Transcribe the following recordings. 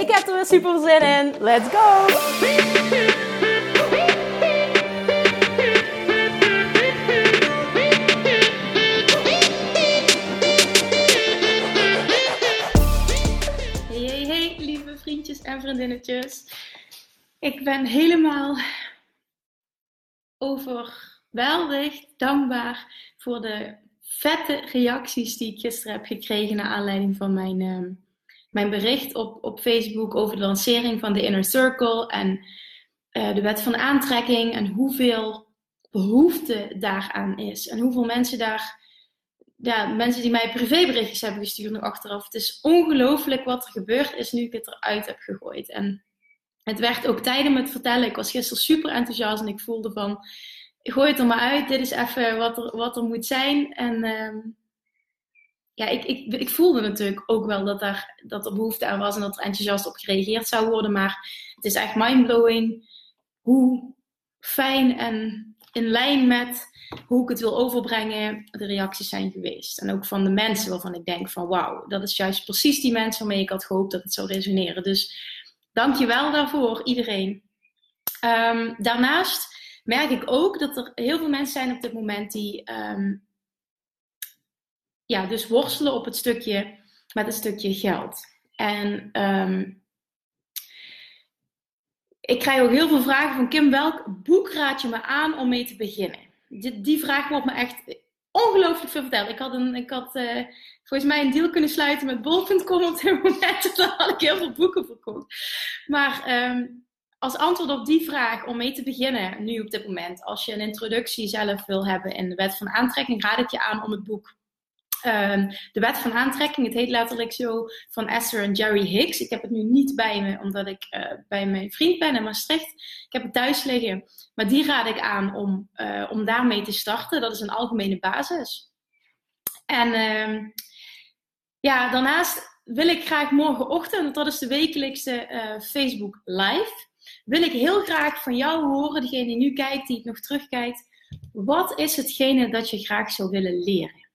Ik heb er weer super zin in. Let's go! Hey, hey, hey, lieve vriendjes en vriendinnetjes. Ik ben helemaal overweldigd dankbaar voor de vette reacties die ik gisteren heb gekregen naar aanleiding van mijn, uh, mijn bericht op, op Facebook over de lancering van de Inner Circle en uh, de wet van aantrekking en hoeveel behoefte daaraan is en hoeveel mensen daar, ja, mensen die mij privéberichtjes hebben gestuurd nog achteraf. Het is ongelooflijk wat er gebeurd is nu ik het eruit heb gegooid. En het werd ook tijd om het vertellen. Ik was gisteren super enthousiast en ik voelde van, gooi het er maar uit. Dit is even wat er, wat er moet zijn. En uh, ja, ik, ik, ik voelde natuurlijk ook wel dat, daar, dat er behoefte aan was en dat er enthousiast op gereageerd zou worden. Maar het is echt mindblowing hoe fijn en in lijn met hoe ik het wil overbrengen, de reacties zijn geweest. En ook van de mensen waarvan ik denk van wauw, dat is juist precies die mensen waarmee ik had gehoopt dat het zou resoneren. Dus Dank je wel daarvoor, iedereen. Um, daarnaast merk ik ook dat er heel veel mensen zijn op dit moment die um, ja, dus worstelen op het stukje met een stukje geld. En um, ik krijg ook heel veel vragen van Kim, welk boek raad je me aan om mee te beginnen? Die, die vraag wordt me echt ongelooflijk veel verteld. Ik had, een, ik had uh, volgens mij een deal kunnen sluiten met bol.com op dit moment. Dan had ik heel veel boeken verkocht. Maar um, als antwoord op die vraag, om mee te beginnen nu op dit moment, als je een introductie zelf wil hebben in de wet van aantrekking, raad ik je aan om het boek Um, de wet van aantrekking, het heet letterlijk zo, van Esther en Jerry Hicks. Ik heb het nu niet bij me, omdat ik uh, bij mijn vriend ben in Maastricht. Ik heb het thuis liggen. Maar die raad ik aan om, uh, om daarmee te starten. Dat is een algemene basis. En uh, ja, daarnaast wil ik graag morgenochtend, dat is de wekelijkse uh, Facebook Live, wil ik heel graag van jou horen, degene die nu kijkt, die het nog terugkijkt. Wat is hetgene dat je graag zou willen leren?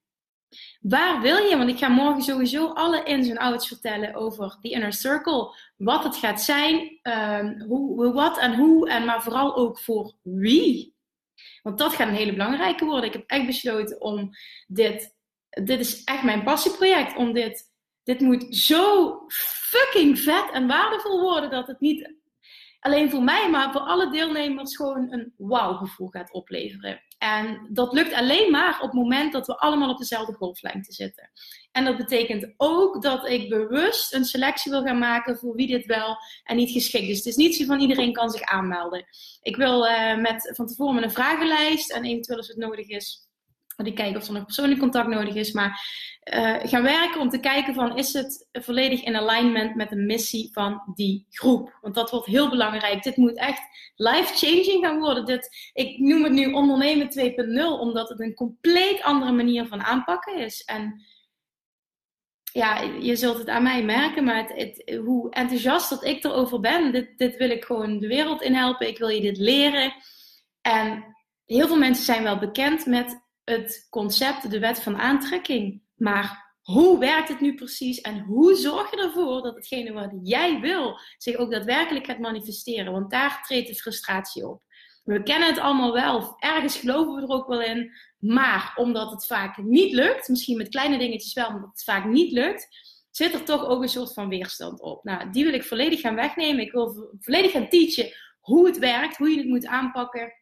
Waar wil je? Want ik ga morgen sowieso alle ins en outs vertellen over die inner circle. Wat het gaat zijn, um, hoe, wat en hoe, en maar vooral ook voor wie. Want dat gaat een hele belangrijke worden. Ik heb echt besloten om dit, dit is echt mijn passieproject, om dit, dit moet zo fucking vet en waardevol worden dat het niet alleen voor mij, maar voor alle deelnemers gewoon een wauw gevoel gaat opleveren. En dat lukt alleen maar op het moment dat we allemaal op dezelfde golflengte zitten. En dat betekent ook dat ik bewust een selectie wil gaan maken voor wie dit wel en niet geschikt is. Het is niet zo van iedereen kan zich aanmelden. Ik wil uh, met, van tevoren met een vragenlijst en eventueel als het nodig is ik kijken of er nog persoonlijk contact nodig is. Maar uh, gaan werken om te kijken van is het volledig in alignment met de missie van die groep. Want dat wordt heel belangrijk. Dit moet echt life-changing gaan worden. Dit, ik noem het nu ondernemen 2.0 omdat het een compleet andere manier van aanpakken is. En ja, je zult het aan mij merken, maar het, hoe enthousiast dat ik erover ben, dit, dit wil ik gewoon de wereld in helpen. Ik wil je dit leren. En heel veel mensen zijn wel bekend met het concept, de wet van aantrekking. Maar hoe werkt het nu precies en hoe zorg je ervoor dat hetgene wat jij wil zich ook daadwerkelijk gaat manifesteren? Want daar treedt de frustratie op. We kennen het allemaal wel, ergens geloven we er ook wel in, maar omdat het vaak niet lukt, misschien met kleine dingetjes wel, maar omdat het vaak niet lukt, zit er toch ook een soort van weerstand op. Nou, die wil ik volledig gaan wegnemen. Ik wil volledig gaan teachen hoe het werkt, hoe je het moet aanpakken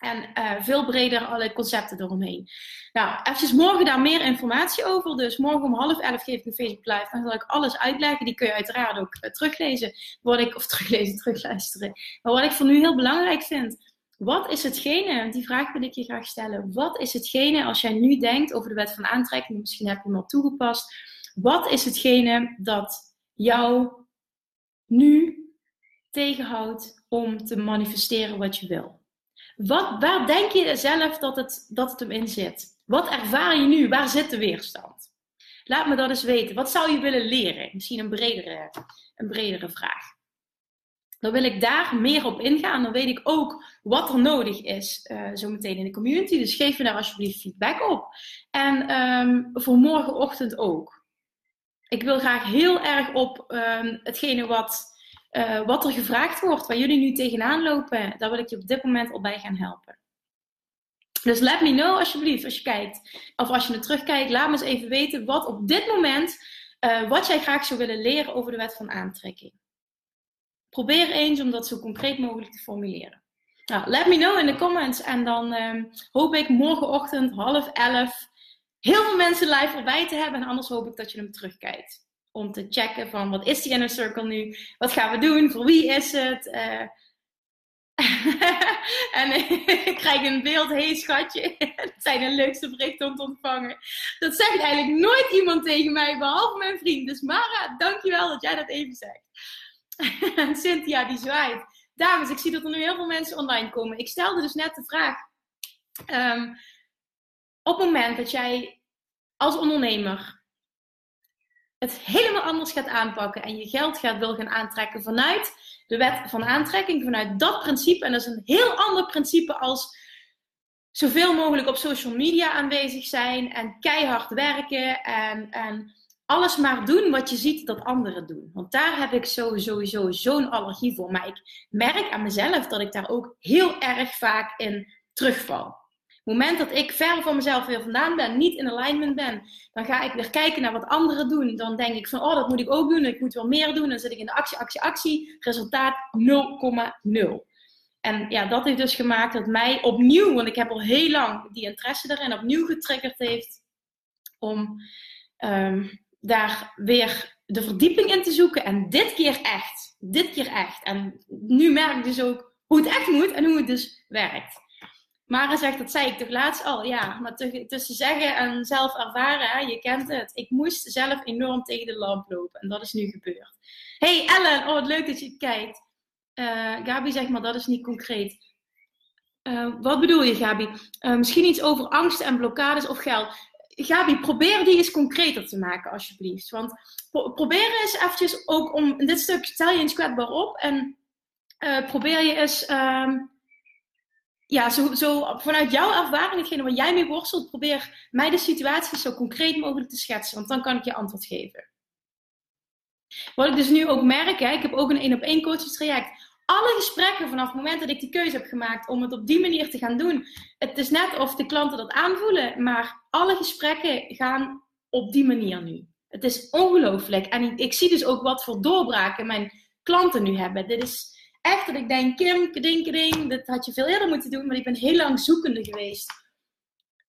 en uh, veel breder alle concepten eromheen. Nou, eventjes morgen daar meer informatie over. Dus morgen om half elf geef ik een Facebook Live. Dan zal ik alles uitleggen. Die kun je uiteraard ook uh, teruglezen. Wat ik, of teruglezen, terugluisteren. Maar wat ik voor nu heel belangrijk vind. Wat is hetgene, die vraag wil ik je graag stellen. Wat is hetgene, als jij nu denkt over de wet van aantrekking, misschien heb je hem al toegepast. Wat is hetgene dat jou nu tegenhoudt om te manifesteren wat je wil? Wat, waar denk je zelf dat het, dat het hem in zit? Wat ervaar je nu? Waar zit de weerstand? Laat me dat eens weten. Wat zou je willen leren? Misschien een bredere, een bredere vraag. Dan wil ik daar meer op ingaan. Dan weet ik ook wat er nodig is uh, zometeen in de community. Dus geef me daar alsjeblieft feedback op. En um, voor morgenochtend ook. Ik wil graag heel erg op um, hetgene wat, uh, wat er gevraagd wordt, waar jullie nu tegenaan lopen. Daar wil ik je op dit moment al bij gaan helpen. Dus let me know alsjeblieft als je kijkt. Of als je het terugkijkt, laat me eens even weten wat op dit moment, uh, wat jij graag zou willen leren over de wet van aantrekking. Probeer eens om dat zo concreet mogelijk te formuleren. Nou, let me know in de comments en dan um, hoop ik morgenochtend half elf heel veel mensen live erbij te hebben. En anders hoop ik dat je hem terugkijkt. Om te checken van wat is die inner circle nu? Wat gaan we doen? Voor wie is het? Uh, en ik krijg een beeld, hey schatje, het zijn de leukste berichten om te ontvangen. Dat zegt eigenlijk nooit iemand tegen mij, behalve mijn vriend. Dus Mara, dankjewel dat jij dat even zegt. en Cynthia, die zwaait. Dames, ik zie dat er nu heel veel mensen online komen. Ik stelde dus net de vraag. Um, op het moment dat jij als ondernemer het helemaal anders gaat aanpakken en je geld gaat wil gaan aantrekken vanuit de wet van aantrekking, vanuit dat principe. En dat is een heel ander principe als zoveel mogelijk op social media aanwezig zijn en keihard werken en, en alles maar doen wat je ziet dat anderen doen. Want daar heb ik sowieso zo'n allergie voor. Maar ik merk aan mezelf dat ik daar ook heel erg vaak in terugval moment dat ik ver van mezelf weer vandaan ben, niet in alignment ben, dan ga ik weer kijken naar wat anderen doen. Dan denk ik van, oh, dat moet ik ook doen. Ik moet wel meer doen. Dan zit ik in de actie, actie, actie. Resultaat 0,0. En ja, dat heeft dus gemaakt dat mij opnieuw, want ik heb al heel lang die interesse erin, opnieuw getriggerd heeft om um, daar weer de verdieping in te zoeken. En dit keer echt. Dit keer echt. En nu merk ik dus ook hoe het echt moet en hoe het dus werkt. Mara zegt, dat zei ik toch laatst al. Ja, maar tussen zeggen en zelf ervaren, je kent het. Ik moest zelf enorm tegen de lamp lopen. En dat is nu gebeurd. Hey Ellen, oh wat leuk dat je kijkt. Uh, Gabi zegt maar, dat is niet concreet. Uh, wat bedoel je, Gabi? Uh, misschien iets over angst en blokkades of geld. Gabi, probeer die eens concreter te maken, alsjeblieft. Want pro probeer eens eventjes ook om... In dit stuk stel je eens kwetsbaar op. En probeer je eens... Ehm, ja, zo, zo vanuit jouw ervaring, hetgene waar jij mee worstelt, probeer mij de situatie zo concreet mogelijk te schetsen, want dan kan ik je antwoord geven. Wat ik dus nu ook merk, hè, ik heb ook een één op één coachingstraject. Alle gesprekken vanaf het moment dat ik die keuze heb gemaakt om het op die manier te gaan doen, het is net of de klanten dat aanvoelen, maar alle gesprekken gaan op die manier nu. Het is ongelooflijk. En ik, ik zie dus ook wat voor doorbraken mijn klanten nu hebben. Dit is, echt dat ik denk, Kim, keding, dat had je veel eerder moeten doen, maar ik ben heel lang zoekende geweest.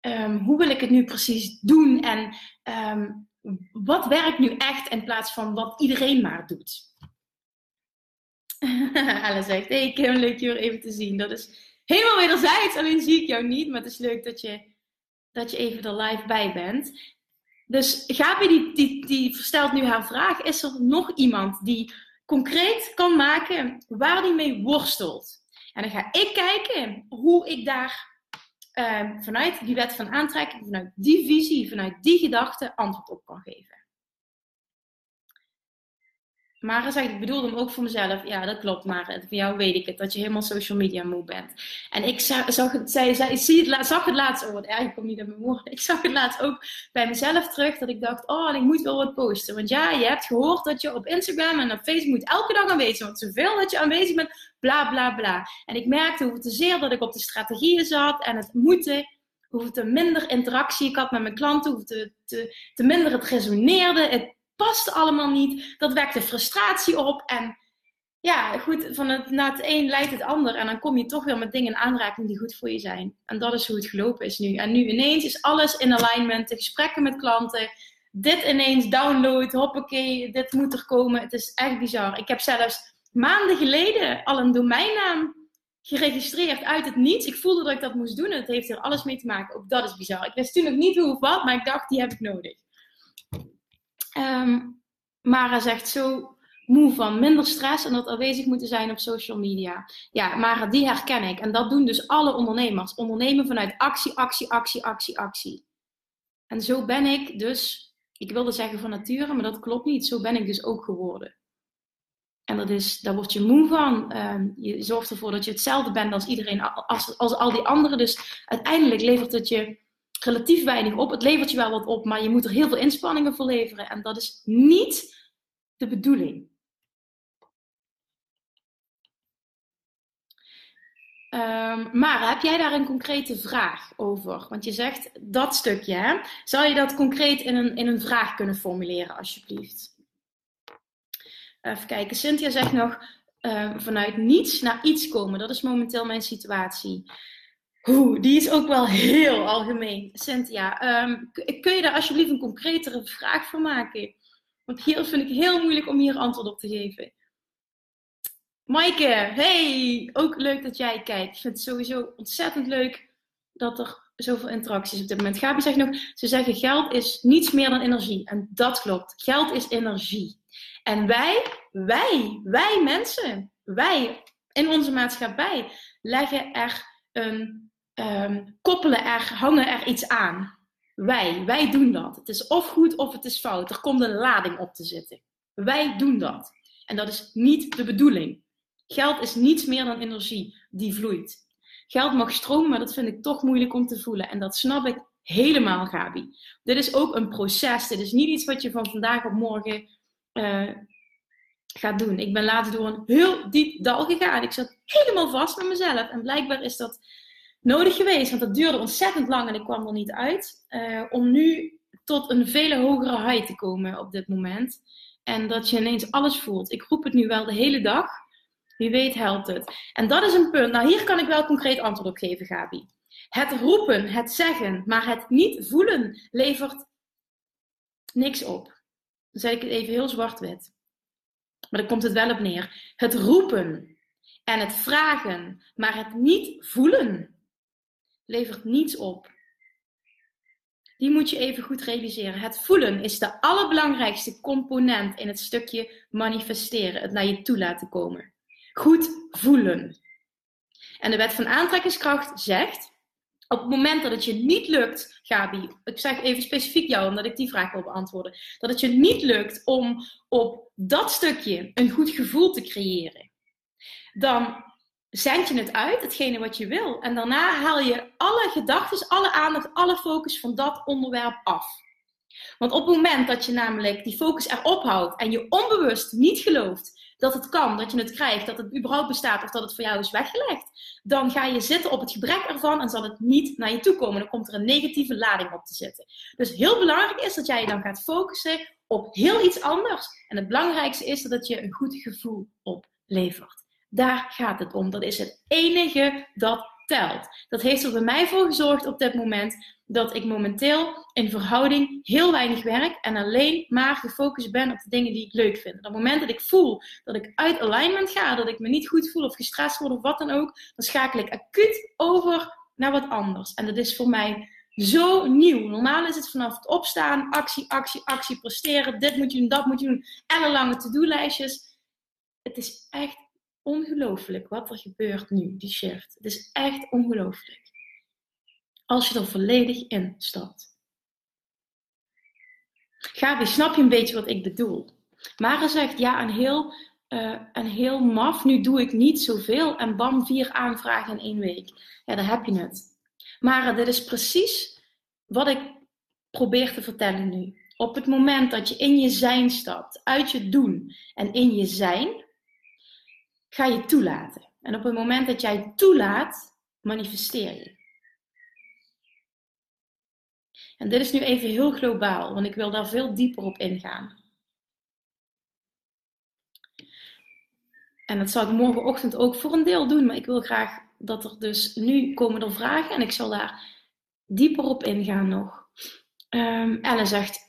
Um, hoe wil ik het nu precies doen en um, wat werkt nu echt in plaats van wat iedereen maar doet? Alice zegt, hey Kim, leuk je weer even te zien. Dat is helemaal wederzijds, alleen zie ik jou niet, maar het is leuk dat je, dat je even er live bij bent. Dus Gabi die, die, die stelt nu haar vraag, is er nog iemand die concreet kan maken waar die mee worstelt. En dan ga ik kijken hoe ik daar uh, vanuit die wet van aantrekking, vanuit die visie, vanuit die gedachte antwoord op kan geven. Mara zegt, ik bedoel hem ook voor mezelf. Ja, dat klopt, maar Voor jou weet ik het, dat je helemaal social media moe bent. En ik zag het, zij, zij, zie het, zag het laatst, oh wat erg, ik kom niet uit mijn woorden. Ik zag het laatst ook bij mezelf terug, dat ik dacht, oh, ik moet wel wat posten. Want ja, je hebt gehoord dat je op Instagram en op Facebook moet elke dag aanwezig zijn. Want zoveel dat je aanwezig bent, bla, bla, bla. En ik merkte hoe te zeer dat ik op de strategieën zat en het moeten hoeveel te minder interactie ik had met mijn klanten, hoeveel te, te, te minder het resoneerde. Het paste allemaal niet. Dat wekte frustratie op. En ja, goed, van het, na het een leidt het ander. En dan kom je toch weer met dingen in aanraking die goed voor je zijn. En dat is hoe het gelopen is nu. En nu ineens is alles in alignment. De gesprekken met klanten. Dit ineens download. Hoppakee, dit moet er komen. Het is echt bizar. Ik heb zelfs maanden geleden al een domeinnaam geregistreerd uit het niets. Ik voelde dat ik dat moest doen en het heeft er alles mee te maken. Ook dat is bizar. Ik wist toen nog niet hoe of wat, maar ik dacht, die heb ik nodig. Um, Mara zegt zo moe van minder stress en dat aanwezig moeten zijn op social media. Ja, maar die herken ik. En dat doen dus alle ondernemers. Ondernemen vanuit actie, actie, actie, actie, actie. En zo ben ik dus, ik wilde zeggen van nature, maar dat klopt niet. Zo ben ik dus ook geworden. En dat is, daar word je moe van. Ehm, je zorgt ervoor dat je hetzelfde bent als iedereen, als, als al die anderen. Dus uiteindelijk levert het je relatief weinig op. Het levert je wel wat op, maar je moet er heel veel inspanningen voor leveren. En dat is niet de bedoeling. Um, maar heb jij daar een concrete vraag over? Want je zegt dat stukje, hè? Zou je dat concreet in een, in een vraag kunnen formuleren, alsjeblieft? Even kijken. Cynthia zegt nog: uh, vanuit niets naar iets komen. Dat is momenteel mijn situatie. Oeh, die is ook wel heel algemeen. Cynthia, um, kun je daar alsjeblieft een concretere vraag voor maken? Want hier vind ik heel moeilijk om hier antwoord op te geven. Maaike, hey, ook leuk dat jij kijkt. Ik vind het sowieso ontzettend leuk dat er zoveel interacties op dit moment. Gabi zegt nog, ze zeggen geld is niets meer dan energie. En dat klopt. Geld is energie. En wij, wij, wij mensen, wij in onze maatschappij leggen er een, um, koppelen er, hangen er iets aan. Wij, wij doen dat. Het is of goed of het is fout. Er komt een lading op te zitten. Wij doen dat. En dat is niet de bedoeling. Geld is niets meer dan energie die vloeit. Geld mag stromen, maar dat vind ik toch moeilijk om te voelen. En dat snap ik helemaal, Gabi. Dit is ook een proces. Dit is niet iets wat je van vandaag op morgen uh, gaat doen. Ik ben later door een heel diep dal gegaan. Ik zat helemaal vast met mezelf. En blijkbaar is dat nodig geweest, want dat duurde ontzettend lang en ik kwam er niet uit. Uh, om nu tot een vele hogere high te komen op dit moment. En dat je ineens alles voelt. Ik roep het nu wel de hele dag. Wie weet helpt het. En dat is een punt. Nou, hier kan ik wel concreet antwoord op geven, Gabi. Het roepen, het zeggen, maar het niet voelen levert niks op. Dan zeg ik het even heel zwart-wit. Maar dan komt het wel op neer. Het roepen en het vragen, maar het niet voelen levert niets op. Die moet je even goed realiseren. Het voelen is de allerbelangrijkste component in het stukje manifesteren, het naar je toe laten komen. Goed voelen. En de wet van aantrekkingskracht zegt, op het moment dat het je niet lukt, Gabi, ik zeg even specifiek jou, omdat ik die vraag wil beantwoorden, dat het je niet lukt om op dat stukje een goed gevoel te creëren, dan zend je het uit, hetgene wat je wil. En daarna haal je alle gedachten, alle aandacht, alle focus van dat onderwerp af. Want op het moment dat je namelijk die focus erop houdt en je onbewust niet gelooft dat het kan, dat je het krijgt, dat het überhaupt bestaat of dat het voor jou is weggelegd, dan ga je zitten op het gebrek ervan en zal het niet naar je toe komen. Dan komt er een negatieve lading op te zitten. Dus heel belangrijk is dat jij je dan gaat focussen op heel iets anders. En het belangrijkste is dat het je een goed gevoel oplevert. Daar gaat het om. Dat is het enige dat telt. Dat heeft er bij mij voor gezorgd op dit moment dat ik momenteel in verhouding heel weinig werk en alleen maar gefocust ben op de dingen die ik leuk vind. op het moment dat ik voel dat ik uit alignment ga, dat ik me niet goed voel of gestrest word of wat dan ook, dan schakel ik acuut over naar wat anders. En dat is voor mij zo nieuw. Normaal is het vanaf het opstaan, actie, actie, actie, presteren. Dit moet je doen, dat moet je doen. Ellenlange to-do-lijstjes. Het is echt ongelooflijk wat er gebeurt nu, die shift. Het is echt ongelooflijk. Als je er volledig in stapt. Gabi, snap je een beetje wat ik bedoel? Mara zegt ja, een heel, uh, een heel maf. Nu doe ik niet zoveel en bam, vier aanvragen in één week. Ja, daar heb je het. Mara, dit is precies wat ik probeer te vertellen nu. Op het moment dat je in je zijn stapt, uit je doen en in je zijn, ga je toelaten. En op het moment dat jij toelaat, manifesteer je. En dit is nu even heel globaal, want ik wil daar veel dieper op ingaan. En dat zal ik morgenochtend ook voor een deel doen, maar ik wil graag dat er dus nu komen er vragen en ik zal daar dieper op ingaan nog. Um, Ellen zegt,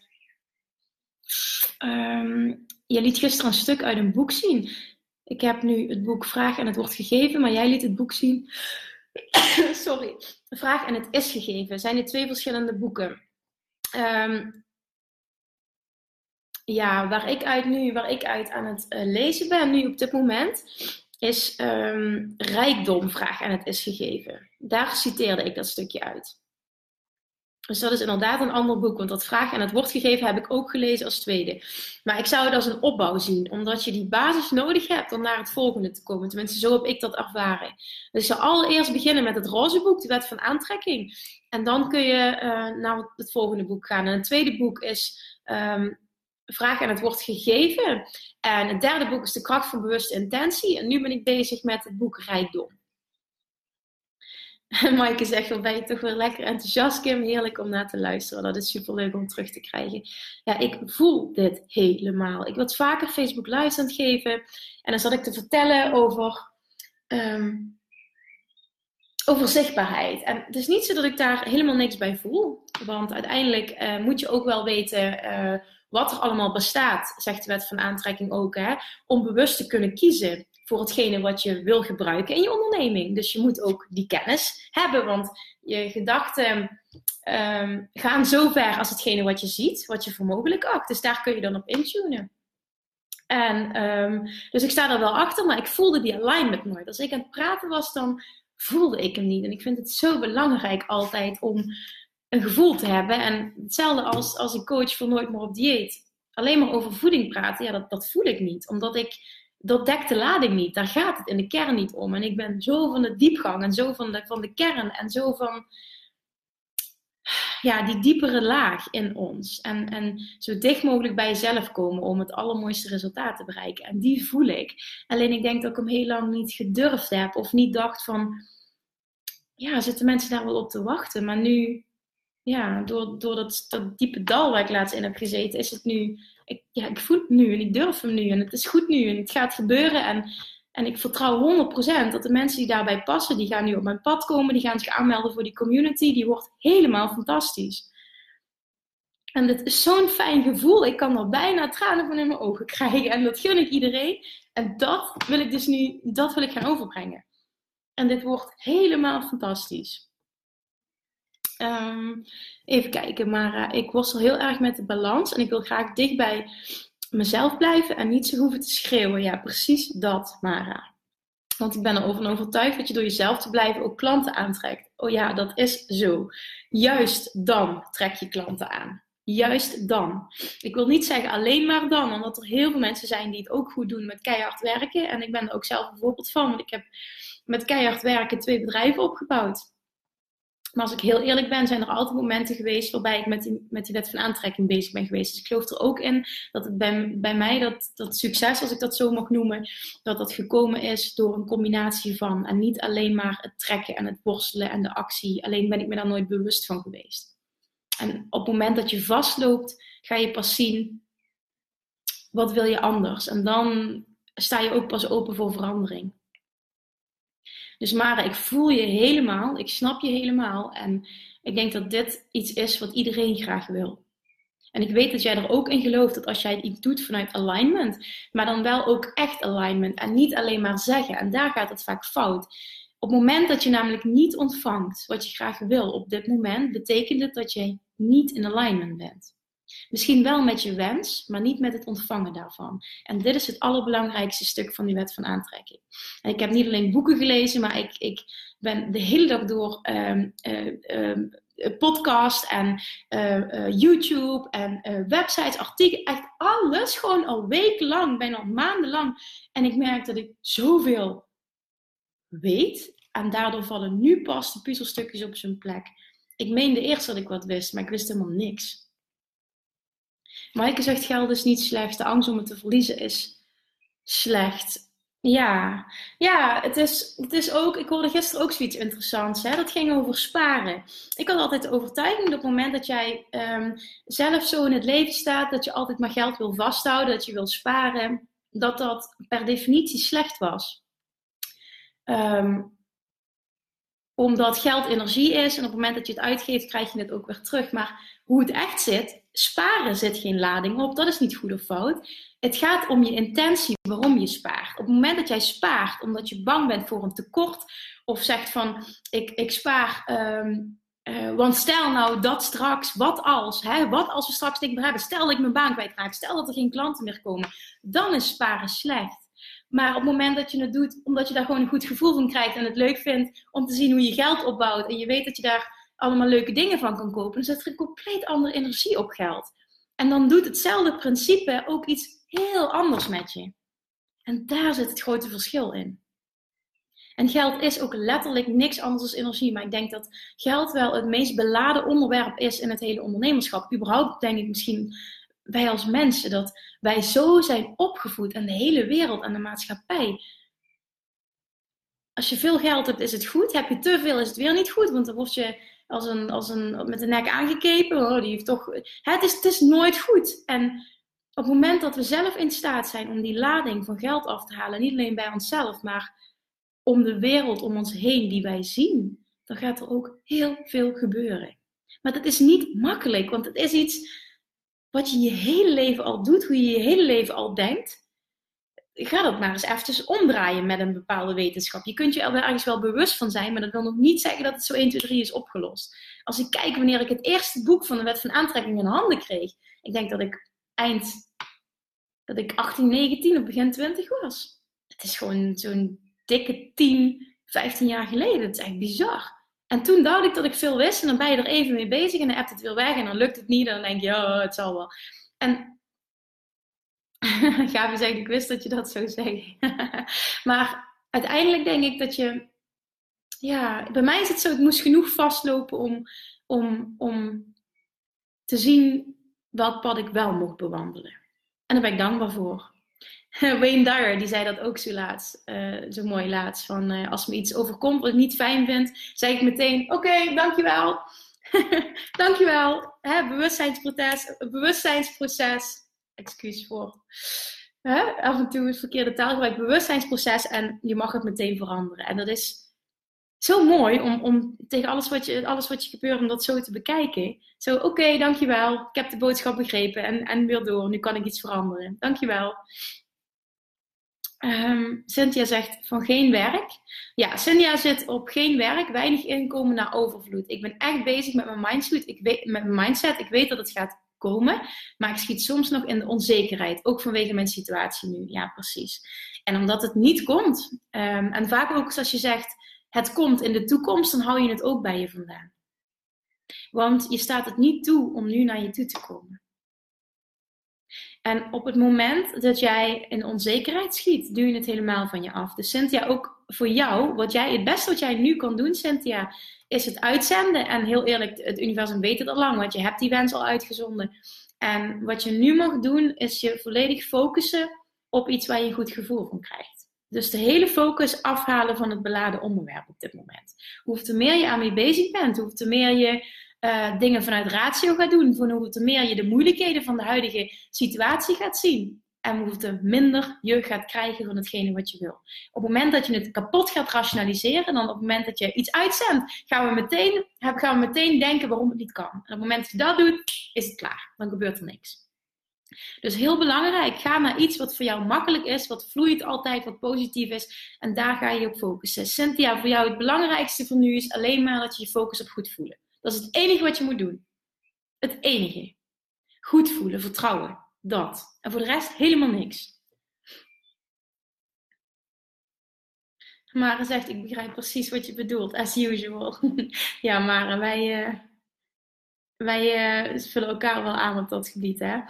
um, je liet gisteren een stuk uit een boek zien. Ik heb nu het boek Vraag en het wordt gegeven, maar jij liet het boek zien. Sorry. Vraag en het is gegeven. Zijn dit twee verschillende boeken? Um, ja, waar ik uit nu, waar ik uit aan het uh, lezen ben nu op dit moment, is um, rijkdom vraag aan het is gegeven. Daar citeerde ik dat stukje uit. Dus dat is inderdaad een ander boek, want dat vraag en het wordt gegeven heb ik ook gelezen als tweede. Maar ik zou het als een opbouw zien, omdat je die basis nodig hebt om naar het volgende te komen. Tenminste, zo heb ik dat ervaren. Dus je allereerst beginnen met het roze boek, de wet van aantrekking. En dan kun je uh, naar het volgende boek gaan. En het tweede boek is um, vraag en het wordt gegeven. En het derde boek is de kracht van bewuste intentie. En nu ben ik bezig met het boek Rijkdom. Maaike zegt, wel ben je toch weer lekker enthousiast, Kim. Heerlijk om naar te luisteren. Dat is super leuk om terug te krijgen. Ja, ik voel dit helemaal. Ik wil vaker Facebook Lives aan het geven. En dan zat ik te vertellen over, um, over zichtbaarheid. En het is niet zo dat ik daar helemaal niks bij voel. Want uiteindelijk uh, moet je ook wel weten... Uh, wat er allemaal bestaat, zegt de wet van aantrekking ook, hè, om bewust te kunnen kiezen voor hetgene wat je wil gebruiken in je onderneming. Dus je moet ook die kennis hebben, want je gedachten um, gaan zo ver als hetgene wat je ziet, wat je voor mogelijk acht. Dus daar kun je dan op intunen. En, um, dus ik sta er wel achter, maar ik voelde die alignment nooit. Als ik aan het praten was, dan voelde ik hem niet. En ik vind het zo belangrijk altijd om een gevoel te hebben. En hetzelfde als, als ik coach voor Nooit meer op dieet. Alleen maar over voeding praten, ja, dat, dat voel ik niet. Omdat ik, dat dekt de lading niet. Daar gaat het in de kern niet om. En ik ben zo van de diepgang en zo van de, van de kern en zo van ja, die diepere laag in ons. En, en zo dicht mogelijk bij jezelf komen om het allermooiste resultaat te bereiken. En die voel ik. Alleen ik denk dat ik hem heel lang niet gedurfd heb of niet dacht van, ja, zitten mensen daar wel op te wachten? Maar nu ja, door, door dat, dat diepe dal waar ik laatst in heb gezeten, is het nu, ik, ja, ik voel het nu en ik durf hem nu en het is goed nu en het gaat gebeuren. En, en ik vertrouw 100% dat de mensen die daarbij passen, die gaan nu op mijn pad komen, die gaan zich aanmelden voor die community, die wordt helemaal fantastisch. En dit is zo'n fijn gevoel. Ik kan er bijna tranen van in mijn ogen krijgen. En dat gun ik iedereen. En dat wil ik dus nu, dat wil ik gaan overbrengen. En dit wordt helemaal fantastisch. Um, even kijken, maar uh, ik worstel heel erg met de balans en ik wil graag dicht bij mezelf blijven en niet zo hoeven te schreeuwen. Ja, precies dat, Mara. Want ik ben erover overtuigd dat je door jezelf te blijven ook klanten aantrekt. Oh ja, dat is zo. Juist dan trek je klanten aan. Juist dan. Ik wil niet zeggen alleen maar dan, omdat er heel veel mensen zijn die het ook goed doen met keihard werken. En ik ben er ook zelf een voorbeeld van, want ik heb met keihard werken twee bedrijven opgebouwd. Maar als ik heel eerlijk ben, zijn er altijd momenten geweest waarbij ik met die, met die wet van aantrekking bezig ben geweest. Dus ik geloof er ook in dat bij, bij mij dat, dat succes, als ik dat zo mag noemen, dat dat gekomen is door een combinatie van. En niet alleen maar het trekken en het worstelen en de actie. Alleen ben ik me daar nooit bewust van geweest. En op het moment dat je vastloopt, ga je pas zien wat wil je anders. En dan sta je ook pas open voor verandering. Dus Mara, ik voel je helemaal, ik snap je helemaal. En ik denk dat dit iets is wat iedereen graag wil. En ik weet dat jij er ook in gelooft dat als jij iets doet vanuit alignment, maar dan wel ook echt alignment en niet alleen maar zeggen. En daar gaat het vaak fout. Op het moment dat je namelijk niet ontvangt wat je graag wil op dit moment, betekent het dat je niet in alignment bent. Misschien wel met je wens, maar niet met het ontvangen daarvan. En dit is het allerbelangrijkste stuk van die wet van aantrekking. En ik heb niet alleen boeken gelezen, maar ik, ik ben de hele dag door um, podcast en uh, YouTube en websites, artikelen, echt alles, gewoon al wekenlang, bijna maandenlang. En ik merk dat ik zoveel weet en daardoor vallen nu pas de puzzelstukjes op zijn plek. Ik meende eerst dat ik wat wist, maar ik wist helemaal niks. Maaike zegt geld is niet slecht. De angst om het te verliezen is slecht. Ja, ja het, is, het is ook. Ik hoorde gisteren ook zoiets interessants. Hè? Dat ging over sparen. Ik had altijd de overtuiging dat op het moment dat jij um, zelf zo in het leven staat, dat je altijd maar geld wil vasthouden, dat je wil sparen, dat dat per definitie slecht was. Um, omdat geld energie is en op het moment dat je het uitgeeft, krijg je het ook weer terug. Maar hoe het echt zit, sparen zit geen lading op. Dat is niet goed of fout. Het gaat om je intentie waarom je spaart. Op het moment dat jij spaart omdat je bang bent voor een tekort, of zegt van ik, ik spaar um, Uh, want stel nou dat straks, wat als, hè, wat als we straks niks meer hebben, stel dat ik mijn baan kwijtraak, stel dat er geen klanten meer komen, dan is sparen slecht. Maar op het moment dat je het doet, omdat je daar gewoon een goed gevoel van krijgt en het leuk vindt om te zien hoe je geld opbouwt en je weet dat je daar allemaal leuke dingen van kan kopen, dan zet er een compleet andere energie op geld. En dan doet hetzelfde principe ook iets heel anders met je. En daar zit het grote verschil in. En geld is ook letterlijk niks anders dan energie. Maar ik denk dat geld wel het meest beladen onderwerp is in het hele ondernemerschap. Überhaupt denk ik misschien wij als mensen dat wij zo zijn opgevoed en de hele wereld en de maatschappij. Als je veel geld hebt, is het goed. Heb je te veel, is het weer niet goed. Want dan word je als een, als een, met de nek aangekepen. Oh, die heeft toch... het, is, het is nooit goed. En op het moment dat we zelf in staat zijn om die lading van geld af te halen, niet alleen bij onszelf, maar om de wereld om ons heen die wij zien, dan gaat er ook heel veel gebeuren. Maar dat is niet makkelijk, want het is iets wat je je hele leven al doet, hoe je je hele leven al denkt. Ga dat maar eens eventjes omdraaien met een bepaalde wetenschap. Je kunt je er ergens wel bewust van zijn, maar dat wil nog niet zeggen dat het zo 1, 2, 3 is opgelost. Als ik kijk wanneer ik het eerste boek van de wet van aantrekking in handen kreeg, ik denk dat ik eind, dat ik 18, 19 of begin 20 was. Het is gewoon zo'n dikke 10, 15 jaar geleden. Het is echt bizar. En toen dacht ik dat ik veel wist en dan ben je er even mee bezig en dan hebt het weer weg en dan lukt het niet en dan denk je, ja, het zal wel. En Gabi zegt, ik wist dat je dat zou zeggen. maar uiteindelijk denk ik dat je, ja, bij mij is het zo, het moest genoeg vastlopen om, om, om te zien welk pad ik wel mocht bewandelen. En daar ben ik dankbaar voor. Wayne Dyer, die zei dat ook zo laatst, uh, zo mooi laatst. Van uh, als me iets overkomt wat ik niet fijn vind, zeg ik meteen: Oké, dankjewel. dankjewel. Hè, bewustzijnsproces, bewustzijnsproces. Excuus voor. Hè? Af en toe het verkeerde taalgebruik. Bewustzijnsproces en je mag het meteen veranderen. En dat is zo mooi om, om tegen alles wat, je, alles wat je gebeurt, om dat zo te bekijken. Zo, oké, dankjewel. Ik heb de boodschap begrepen en, en weer door. Nu kan ik iets veranderen. Dankjewel. Um, Cynthia zegt van geen werk. Ja, Cynthia zit op geen werk, weinig inkomen naar overvloed. Ik ben echt bezig met mijn mindset. Ik weet, met mijn mindset. Ik weet dat het gaat komen, maar ik schiet soms nog in de onzekerheid, ook vanwege mijn situatie nu. Ja, precies. En omdat het niet komt, um, en vaak ook als je zegt het komt in de toekomst, dan hou je het ook bij je vandaan. Want je staat het niet toe om nu naar je toe te komen. En op het moment dat jij in onzekerheid schiet, duw je het helemaal van je af. Dus Cynthia, ook voor jou, wat jij, het beste wat jij nu kan doen, Cynthia, is het uitzenden. En heel eerlijk, het universum weet het al lang, want je hebt die wens al uitgezonden. En wat je nu mag doen, is je volledig focussen op iets waar je een goed gevoel van krijgt. Dus de hele focus afhalen van het beladen onderwerp op dit moment. Hoe te meer je aan mee bezig bent, hoe meer je uh, dingen vanuit ratio gaat doen, hoe te meer je de moeilijkheden van de huidige situatie gaat zien. En hoe te minder je gaat krijgen van hetgene wat je wil. Op het moment dat je het kapot gaat rationaliseren, dan op het moment dat je iets uitzendt, gaan we meteen, gaan we meteen denken waarom het niet kan. En op het moment dat je dat doet, is het klaar. Dan gebeurt er niks. Dus heel belangrijk, ga naar iets wat voor jou makkelijk is, wat vloeit altijd, wat positief is. En daar ga je op focussen. Cynthia, voor jou het belangrijkste voor nu is alleen maar dat je je focus op goed voelen. Dat is het enige wat je moet doen. Het enige. Goed voelen, vertrouwen. Dat. En voor de rest helemaal niks. Mara zegt, ik begrijp precies wat je bedoelt, as usual. ja, Mara, wij, uh, wij uh, vullen elkaar wel aan op dat gebied. Hè?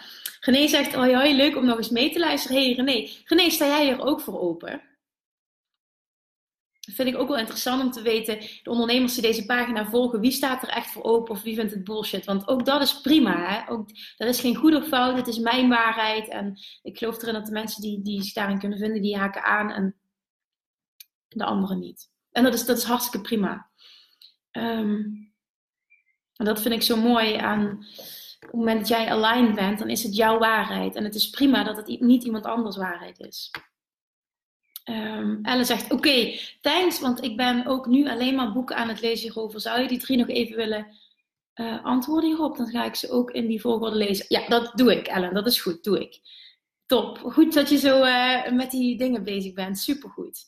René zegt, oh hoi, leuk om nog eens mee te luisteren. hey, René, René, sta jij er ook voor open? Vind ik ook wel interessant om te weten, de ondernemers die deze pagina volgen, wie staat er echt voor open of wie vindt het bullshit? Want ook dat is prima. Hè? Ook, er is geen goed of fout, het is mijn waarheid. En ik geloof erin dat de mensen die, die zich daarin kunnen vinden, die haken aan en de anderen niet. En dat is, dat is hartstikke prima. Um, en dat vind ik zo mooi aan op het moment dat jij aligned bent, dan is het jouw waarheid. En het is prima dat het niet iemand anders waarheid is. Um, Ellen zegt: Oké, thanks, want ik ben ook nu alleen maar boeken aan het lezen hierover. Zou je die drie nog even willen uh, antwoorden hierop? Dan ga ik ze ook in die volgorde lezen. Ja, dat doe ik, Ellen. Dat is goed, doe ik. Top. Goed dat je zo uh, met die dingen bezig bent. Supergoed.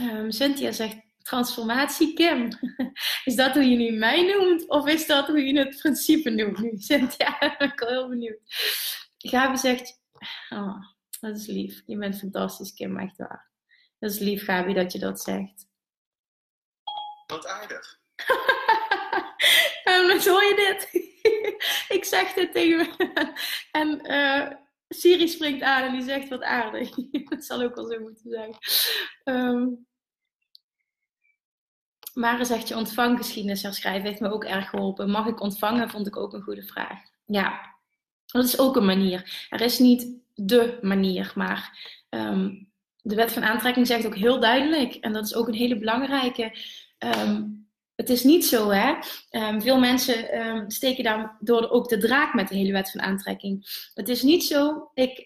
Um, Cynthia zegt: Transformatie, Kim. is dat hoe je nu mij noemt? Of is dat hoe je het principe noemt ben ik wel heel benieuwd. Gabi zegt, oh, dat is lief. Je bent fantastisch, Kim, echt waar. Dat is lief, Gabi, dat je dat zegt. Wat aardig. dan hoor je dit. ik zeg dit tegen me. En uh, Siri springt aan en die zegt wat aardig. dat zal ook wel zo moeten zijn. Um, Mare zegt je ontvanggeschiedenis herschrijven heeft me ook erg geholpen. Mag ik ontvangen? Vond ik ook een goede vraag. Ja, dat is ook een manier. Er is niet de manier, maar um, de wet van aantrekking zegt ook heel duidelijk, en dat is ook een hele belangrijke. Um, het is niet zo, hè? Um, veel mensen um, steken daardoor ook de draak met de hele wet van aantrekking. Het is niet zo, ik,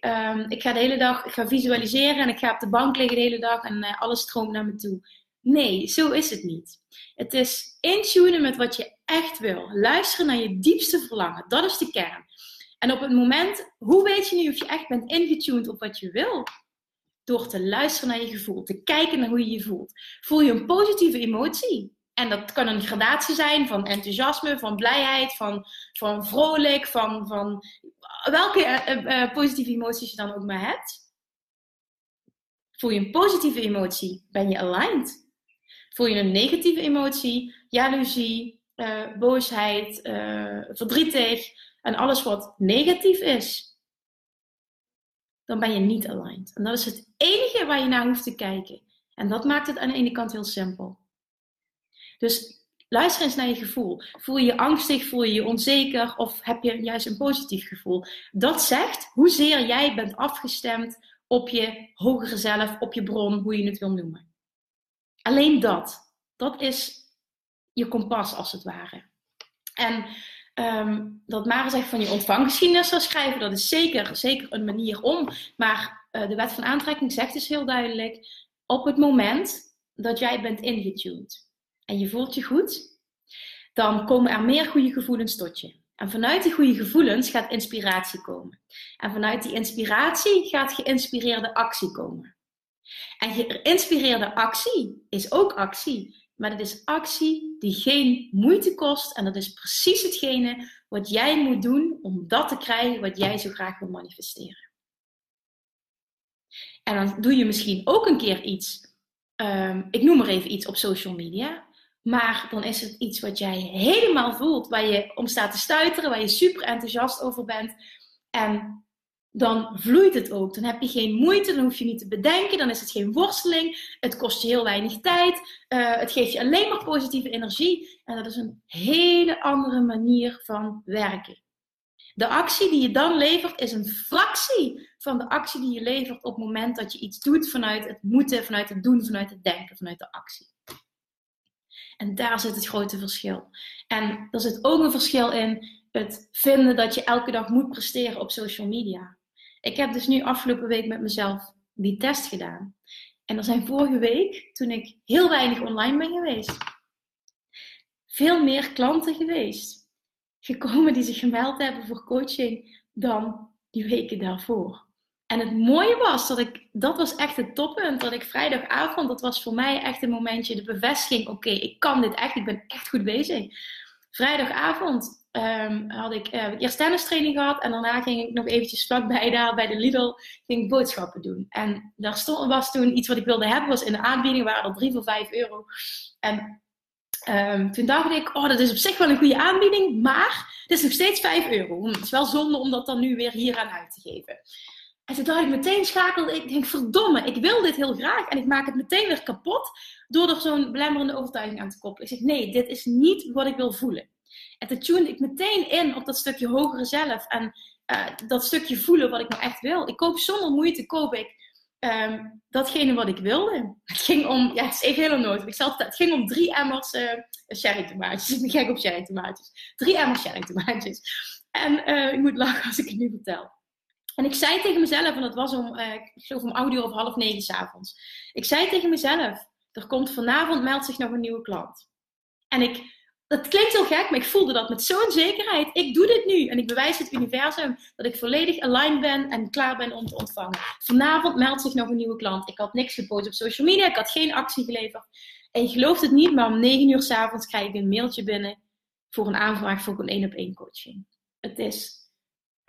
ik ga de hele dag, ik ga visualiseren en ik ga op de bank liggen de hele dag en uh, alles stroomt naar me toe. Nee, zo is het niet. Het is intunen met wat je echt wil. Luisteren naar je diepste verlangen. Dat is de kern. En op het moment, hoe weet je nu of je echt bent ingetuned op wat je wil? Door te luisteren naar je gevoel, te kijken naar hoe je je voelt. Voel je een positieve emotie? En dat kan een gradatie zijn van enthousiasme, van blijheid, van, van vrolijk, van, van welke uh, uh, positieve emoties je dan ook maar hebt. Voel je een positieve emotie, ben je aligned. Voel je een negatieve emotie, jaloezie, boosheid, verdrietig en alles wat negatief is, dan ben je niet aligned. En dat is het enige waar je naar hoeft te kijken. En dat maakt het aan de ene kant heel simpel. Dus luister eens naar je gevoel. Voel je je angstig, voel je je onzeker of heb je juist een positief gevoel? Dat zegt hoezeer jij bent afgestemd op je hogere zelf, op je bron, hoe je het wil noemen. Alleen dat. Dat is je kompas als het ware. En um, dat Mare zegt van je ontvanggeschiedenis zou schrijven, dat is zeker, zeker een manier om. Maar uh, de wet van aantrekking zegt dus heel duidelijk: op het moment dat jij bent ingetuned en je voelt je goed, dan komen er meer goede gevoelens tot je. En vanuit die goede gevoelens gaat inspiratie komen. En vanuit die inspiratie gaat geïnspireerde actie komen. En geïnspireerde actie is ook actie. Maar het is actie die geen moeite kost. En dat is precies hetgene wat jij moet doen om dat te krijgen wat jij zo graag wil manifesteren. En dan doe je misschien ook een keer iets. Um, ik noem maar even iets op social media. Maar dan is het iets wat jij helemaal voelt, waar je om staat te stuiteren, waar je super enthousiast over bent. En dan vloeit het ook. Dan heb je geen moeite, dan hoef je niet te bedenken, dan is het geen worsteling. Het kost je heel weinig tijd. Uh, het geeft je alleen maar positieve energie. En dat is een hele andere manier van werken. De actie die je dan levert is een fractie van de actie die je levert op het moment dat je iets doet vanuit het moeten, vanuit het doen, vanuit het denken, vanuit de actie. En daar zit het grote verschil. En er zit ook een verschil in het vinden dat je elke dag moet presteren op social media. Ik heb dus nu afgelopen week met mezelf die test gedaan. En er zijn vorige week, toen ik heel weinig online ben geweest, veel meer klanten geweest. Gekomen die zich gemeld hebben voor coaching dan die weken daarvoor. En het mooie was dat ik, dat was echt het toppunt, dat ik vrijdagavond, dat was voor mij echt een momentje, de bevestiging, oké, ik kan dit echt, ik ben echt goed bezig. Vrijdagavond um, had ik uh, eerst tennistraining gehad en daarna ging ik nog eventjes vlakbij daar bij de Lidl, ging boodschappen doen. En daar stond, was toen iets wat ik wilde hebben, was in de aanbieding, waren er drie voor vijf euro. En um, toen dacht ik, oh, dat is op zich wel een goede aanbieding, maar het is nog steeds 5 euro. Het is wel zonde om dat dan nu weer hier aan uit te geven. En toen dacht ik meteen schakelde, ik denk verdomme, ik wil dit heel graag en ik maak het meteen weer kapot door er zo'n belemmerende overtuiging aan te koppelen. Ik zeg nee, dit is niet wat ik wil voelen. En toen tune ik meteen in op dat stukje hogere zelf en uh, dat stukje voelen wat ik nou echt wil. Ik koop zonder moeite, koop ik um, datgene wat ik wilde. Het ging om, ja het is echt heel nooit. Ik het ging om drie emmers uh, sherry. Ik ben gek op sherry tomaatjes. Drie emmers sherry tomaatjes. En uh, ik moet lachen als ik het nu vertel. En ik zei tegen mezelf, en dat was om, uh, ik om audio of half negen s'avonds. Ik zei tegen mezelf, er komt vanavond, meldt zich nog een nieuwe klant. En ik, dat klinkt heel gek, maar ik voelde dat met zo'n zekerheid. Ik doe dit nu en ik bewijs het universum dat ik volledig aligned ben en klaar ben om te ontvangen. Vanavond meldt zich nog een nieuwe klant. Ik had niks gepost op social media, ik had geen actie geleverd. En je gelooft het niet, maar om 9 uur s'avonds krijg ik een mailtje binnen voor een aanvraag voor een één op één coaching. Het is.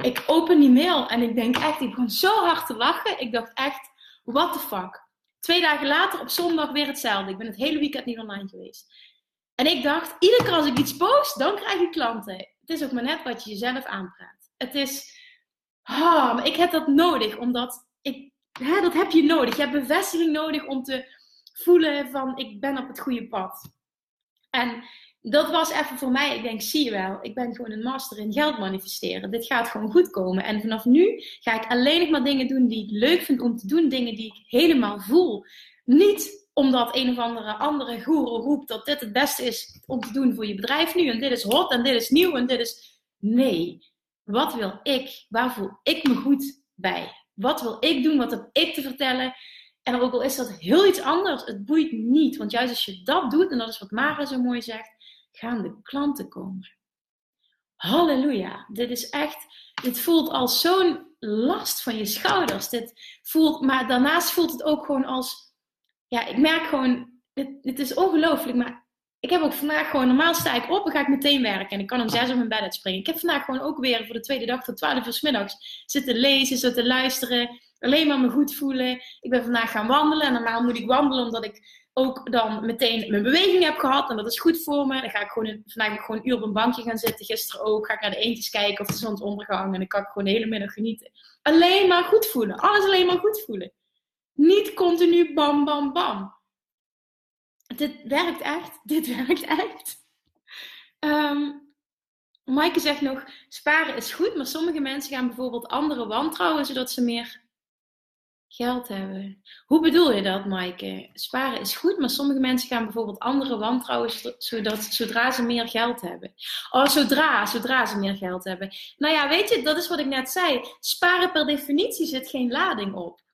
Ik open die mail en ik denk echt, ik begon zo hard te lachen. Ik dacht echt, what the fuck. Twee dagen later op zondag weer hetzelfde. Ik ben het hele weekend niet online geweest. En ik dacht, iedere keer als ik iets post, dan krijg ik klanten. Het is ook maar net wat je jezelf aanpraat. Het is, oh, maar ik heb dat nodig, omdat ik, hè, dat heb je nodig. Je hebt bevestiging nodig om te voelen van, ik ben op het goede pad. En dat was even voor mij, ik denk, zie je wel, ik ben gewoon een master in geld manifesteren. Dit gaat gewoon goed komen. En vanaf nu ga ik alleen nog maar dingen doen die ik leuk vind om te doen. Dingen die ik helemaal voel. Niet omdat een of andere andere goeroe roept dat dit het beste is om te doen voor je bedrijf nu. En dit is hot en dit is nieuw en dit is... Nee. Wat wil ik? Waar voel ik me goed bij? Wat wil ik doen? Wat heb ik te vertellen? En ook al is dat heel iets anders, het boeit niet. Want juist als je dat doet, en dat is wat Mara zo mooi zegt, gaan de klanten komen. Halleluja. Dit is echt, dit voelt als zo'n last van je schouders. Dit voelt, maar daarnaast voelt het ook gewoon als, ja, ik merk gewoon, het, is ongelooflijk, maar ik heb ook vandaag gewoon, normaal sta ik op en ga ik meteen werken. En ik kan om zes uur mijn bed uitspringen. Ik heb vandaag gewoon ook weer voor de tweede dag tot twaalf uur s middags zitten lezen, zitten luisteren. Alleen maar me goed voelen. Ik ben vandaag gaan wandelen. En normaal moet ik wandelen omdat ik ook dan meteen mijn beweging heb gehad. En dat is goed voor me. Dan ga ik gewoon vandaag gewoon een uur op een bankje gaan zitten. Gisteren ook. Ga ik naar de eentjes kijken of de zonsondergang. En dan kan ik gewoon de hele middag genieten. Alleen maar goed voelen. Alles alleen maar goed voelen. Niet continu bam, bam, bam. Dit werkt echt. Dit werkt echt. Um, Maaike zegt nog, sparen is goed, maar sommige mensen gaan bijvoorbeeld anderen wantrouwen, zodat ze meer geld hebben. Hoe bedoel je dat, Maaike? Sparen is goed, maar sommige mensen gaan bijvoorbeeld anderen wantrouwen zodat, zodra ze meer geld hebben. Oh, zodra, zodra ze meer geld hebben. Nou ja, weet je, dat is wat ik net zei. Sparen per definitie zit geen lading op.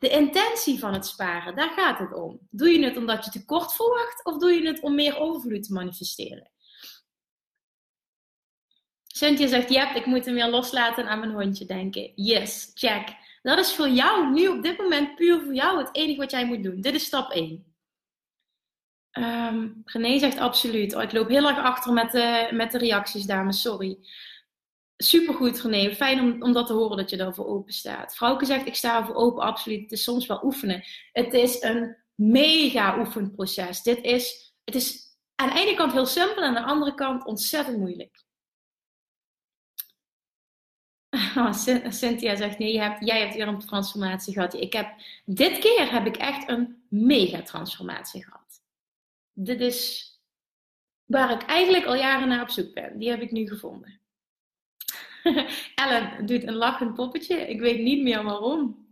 De intentie van het sparen, daar gaat het om. Doe je het omdat je tekort verwacht of doe je het om meer overvloed te manifesteren? Cynthia zegt, ja, ik moet hem weer loslaten en aan mijn hondje denken. Yes, check. Dat is voor jou nu op dit moment puur voor jou het enige wat jij moet doen. Dit is stap 1. Um, ehm, René zegt absoluut. Oh, ik loop heel erg achter met de, met de reacties, dames. Sorry. Supergoed, René. Fijn om, om dat te horen dat je daarvoor open staat. Vrouwke zegt, ik sta ervoor open, absoluut. Het is soms wel oefenen. Het is een mega oefenproces. Dit is, het is aan de ene kant heel simpel en aan de andere kant ontzettend moeilijk. Oh, Cynthia zegt nee, je hebt, jij hebt een transformatie gehad. Ik heb, dit keer heb ik echt een mega transformatie gehad. Dit is waar ik eigenlijk al jaren naar op zoek ben. Die heb ik nu gevonden. Ellen doet een lachend poppetje. Ik weet niet meer waarom.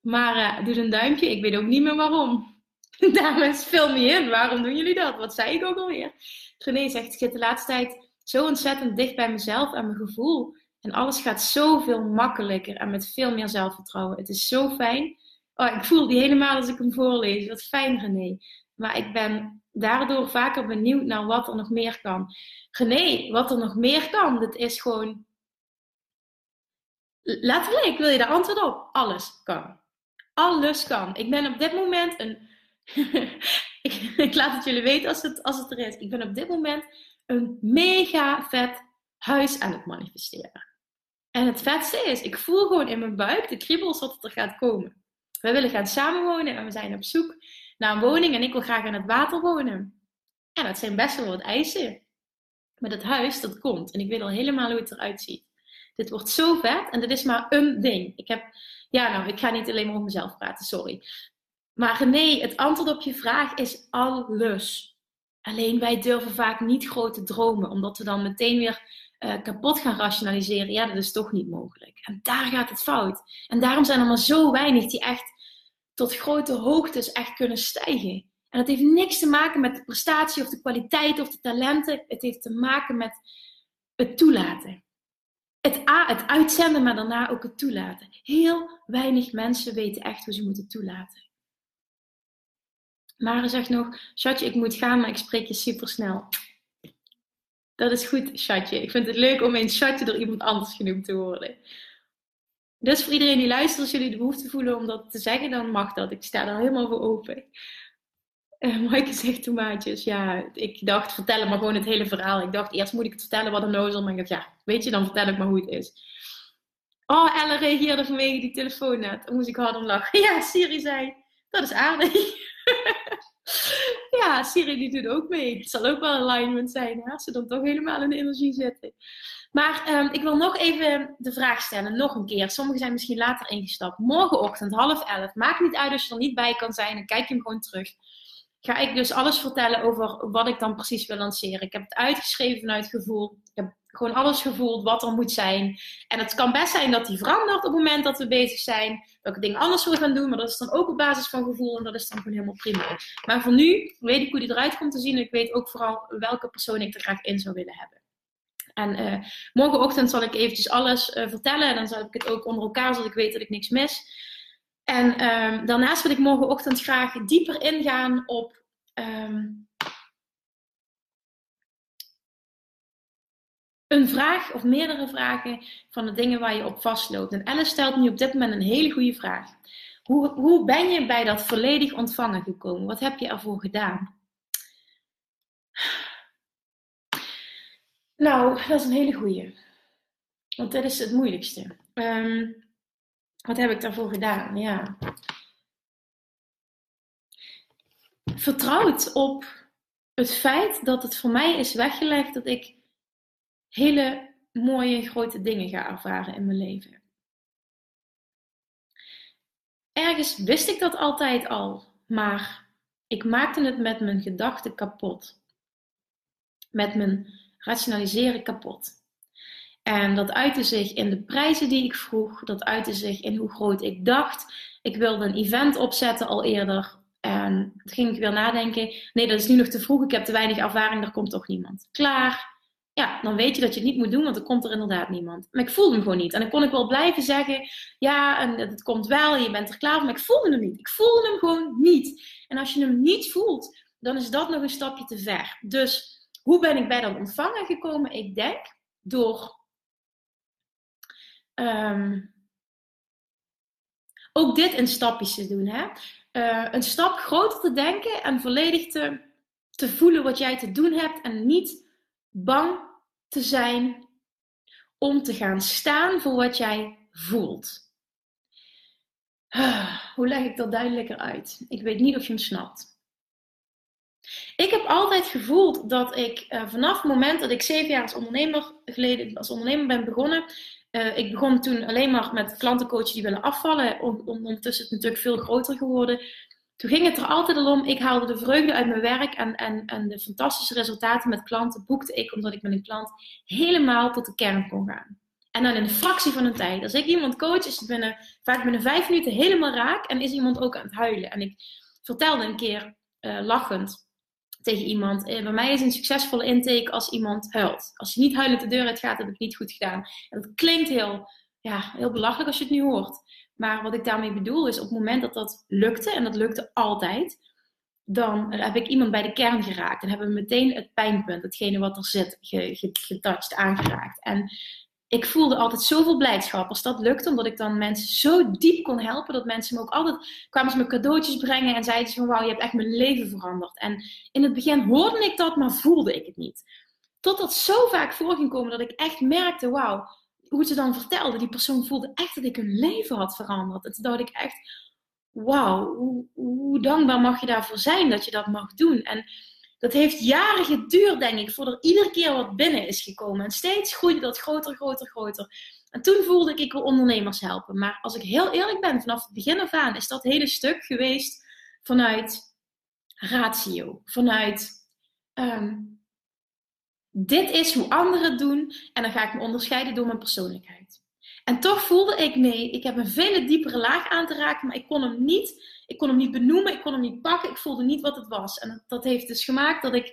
Maar uh, doet een duimpje. Ik weet ook niet meer waarom. Dames, vul me in. Waarom doen jullie dat? Wat zei ik ook alweer? René zegt, ik zit de laatste tijd zo ontzettend dicht bij mezelf en mijn gevoel. En alles gaat zoveel makkelijker en met veel meer zelfvertrouwen. Het is zo fijn. Oh, ik voel die helemaal als ik hem voorlees. Wat fijn, René. Maar ik ben daardoor vaker benieuwd naar wat er nog meer kan. René, wat er nog meer kan, dat is gewoon. Letterlijk, wil je daar antwoord op? Alles kan. Alles kan. Ik ben op dit moment een. ik, laat het jullie weten als het, als het er is. Ik ben op dit moment een mega vet huis aan het manifesteren. En het vetste is, ik voel gewoon in mijn buik de kriebels dat het er gaat komen. We willen gaan samenwonen en we zijn op zoek naar een woning en ik wil graag aan het water wonen. En dat zijn best wel wat eisen. Maar dat huis, dat komt. En ik weet al helemaal hoe het eruit ziet. Dit wordt zo vet en dit is maar een ding. Ik heb, ja nou, ik ga niet alleen maar over mezelf praten, sorry. Maar nee, het antwoord op je vraag is alles. Alleen wij durven vaak niet grote dromen, omdat we dan meteen weer uh, kapot gaan rationaliseren, ja, dat is toch niet mogelijk. En daar gaat het fout. En daarom zijn er maar zo weinig die echt tot grote hoogtes echt kunnen stijgen. En dat heeft niks te maken met de prestatie of de kwaliteit of de talenten. Het heeft te maken met het toelaten. Het, A, het uitzenden, maar daarna ook het toelaten. Heel weinig mensen weten echt hoe ze moeten toelaten. Mara zegt nog, Schatje, ik moet gaan, maar ik spreek je super snel. Dat is goed, Chatje. Ik vind het leuk om eens Chatje door iemand anders genoemd te worden. Dus voor iedereen die luistert, als jullie de behoefte voelen om dat te zeggen, dan mag dat. Ik sta daar helemaal voor open. Uh, Maaike zegt tomaatjes. Ja, ik dacht, vertel maar gewoon het hele verhaal. Ik dacht, eerst moet ik het vertellen wat een nozel. Maar ik dacht, ja, weet je, dan vertel ik maar hoe het is. Oh, Elle reageerde vanwege die telefoon net. Moest ik harder lachen. Ja, Siri zei, dat is aardig. ja, Siri die doet ook mee. Het zal ook wel alignment zijn, hè? ze dan toch helemaal in de energie zitten. Maar um, ik wil nog even de vraag stellen, nog een keer. Sommigen zijn misschien later ingestapt. Morgenochtend, half elf. Maakt niet uit als je er niet bij kan zijn. Dan kijk je hem gewoon terug. Ga ik dus alles vertellen over wat ik dan precies wil lanceren. Ik heb het uitgeschreven vanuit gevoel. Ik heb gewoon alles gevoeld wat er moet zijn. En het kan best zijn dat die verandert op het moment dat we bezig zijn. Dat ik dingen anders wil gaan doen. Maar dat is dan ook op basis van gevoel. En dat is dan gewoon helemaal prima. Maar voor nu weet ik hoe die eruit komt te zien. En ik weet ook vooral welke persoon ik er graag in zou willen hebben. En uh, morgenochtend zal ik eventjes alles uh, vertellen. En dan zal ik het ook onder elkaar, zodat ik weet dat ik niks mis. En uh, daarnaast wil ik morgenochtend graag dieper ingaan op um, een vraag of meerdere vragen van de dingen waar je op vastloopt. En Alice stelt nu op dit moment een hele goede vraag. Hoe, hoe ben je bij dat volledig ontvangen gekomen? Wat heb je ervoor gedaan? Nou, dat is een hele goede. Want dit is het moeilijkste. Um, wat heb ik daarvoor gedaan? Ja. Vertrouwd op het feit dat het voor mij is weggelegd dat ik hele mooie grote dingen ga ervaren in mijn leven. Ergens wist ik dat altijd al, maar ik maakte het met mijn gedachten kapot. Met mijn rationaliseren kapot. En dat uitte zich in de prijzen die ik vroeg, dat uitte zich in hoe groot ik dacht. Ik wilde een event opzetten al eerder. En toen ging ik weer nadenken: nee, dat is nu nog te vroeg, ik heb te weinig ervaring, er komt toch niemand. Klaar. Ja, dan weet je dat je het niet moet doen, want er komt er inderdaad niemand. Maar ik voelde hem gewoon niet. En dan kon ik wel blijven zeggen: ja, en het komt wel, je bent er klaar voor. Maar ik voelde hem niet. Ik voelde hem gewoon niet. En als je hem niet voelt, dan is dat nog een stapje te ver. Dus hoe ben ik bij dat ontvangen gekomen? Ik denk door um, ook dit in stapjes te doen. Hè? Uh, een stap groter te denken en volledig te, te voelen wat jij te doen hebt en niet bang te zijn om te gaan staan voor wat jij voelt. Uh, hoe leg ik dat duidelijker uit? Ik weet niet of je hem snapt. Ik heb altijd gevoeld dat ik uh, vanaf het moment dat ik zeven jaar als ondernemer geleden als ondernemer ben begonnen. Uh, ik begon toen alleen maar met klantencoaches die willen afvallen. Ondertussen is het natuurlijk veel groter geworden. Toen ging het er altijd al om. Ik haalde de vreugde uit mijn werk en, en, en de fantastische resultaten met klanten boekte ik omdat ik met een klant helemaal tot de kern kon gaan. En dan in een fractie van een tijd. Als ik iemand coach, is het binnen, vaak binnen vijf minuten helemaal raak en is iemand ook aan het huilen. En ik vertelde een keer uh, lachend tegen iemand. Eh, bij mij is een succesvolle intake als iemand huilt. Als je niet huilend de deur uit gaat, heb ik niet goed gedaan. En dat klinkt heel, ja, heel belachelijk als je het nu hoort. Maar wat ik daarmee bedoel is, op het moment dat dat lukte, en dat lukte altijd, dan heb ik iemand bij de kern geraakt. En hebben we meteen het pijnpunt, hetgene wat er zit, getouched, aangeraakt. En ik voelde altijd zoveel blijdschap als dat lukte, omdat ik dan mensen zo diep kon helpen, dat mensen me ook altijd kwamen ze me cadeautjes brengen en zeiden ze van wauw, je hebt echt mijn leven veranderd. En in het begin hoorde ik dat, maar voelde ik het niet. Tot dat zo vaak voor ging komen dat ik echt merkte, wauw, hoe ze dan vertelde, die persoon voelde echt dat ik hun leven had veranderd. En toen dacht ik echt, wauw, hoe, hoe dankbaar mag je daarvoor zijn dat je dat mag doen. En dat heeft jaren geduurd, denk ik, voordat er iedere keer wat binnen is gekomen. En steeds groeide dat groter, groter, groter. En toen voelde ik, ik wil ondernemers helpen. Maar als ik heel eerlijk ben, vanaf het begin af aan is dat hele stuk geweest vanuit ratio. Vanuit, um, dit is hoe anderen doen en dan ga ik me onderscheiden door mijn persoonlijkheid. En toch voelde ik, nee, ik heb een veel diepere laag aan te raken, maar ik kon hem niet ik kon hem niet benoemen, ik kon hem niet pakken, ik voelde niet wat het was. En dat heeft dus gemaakt dat ik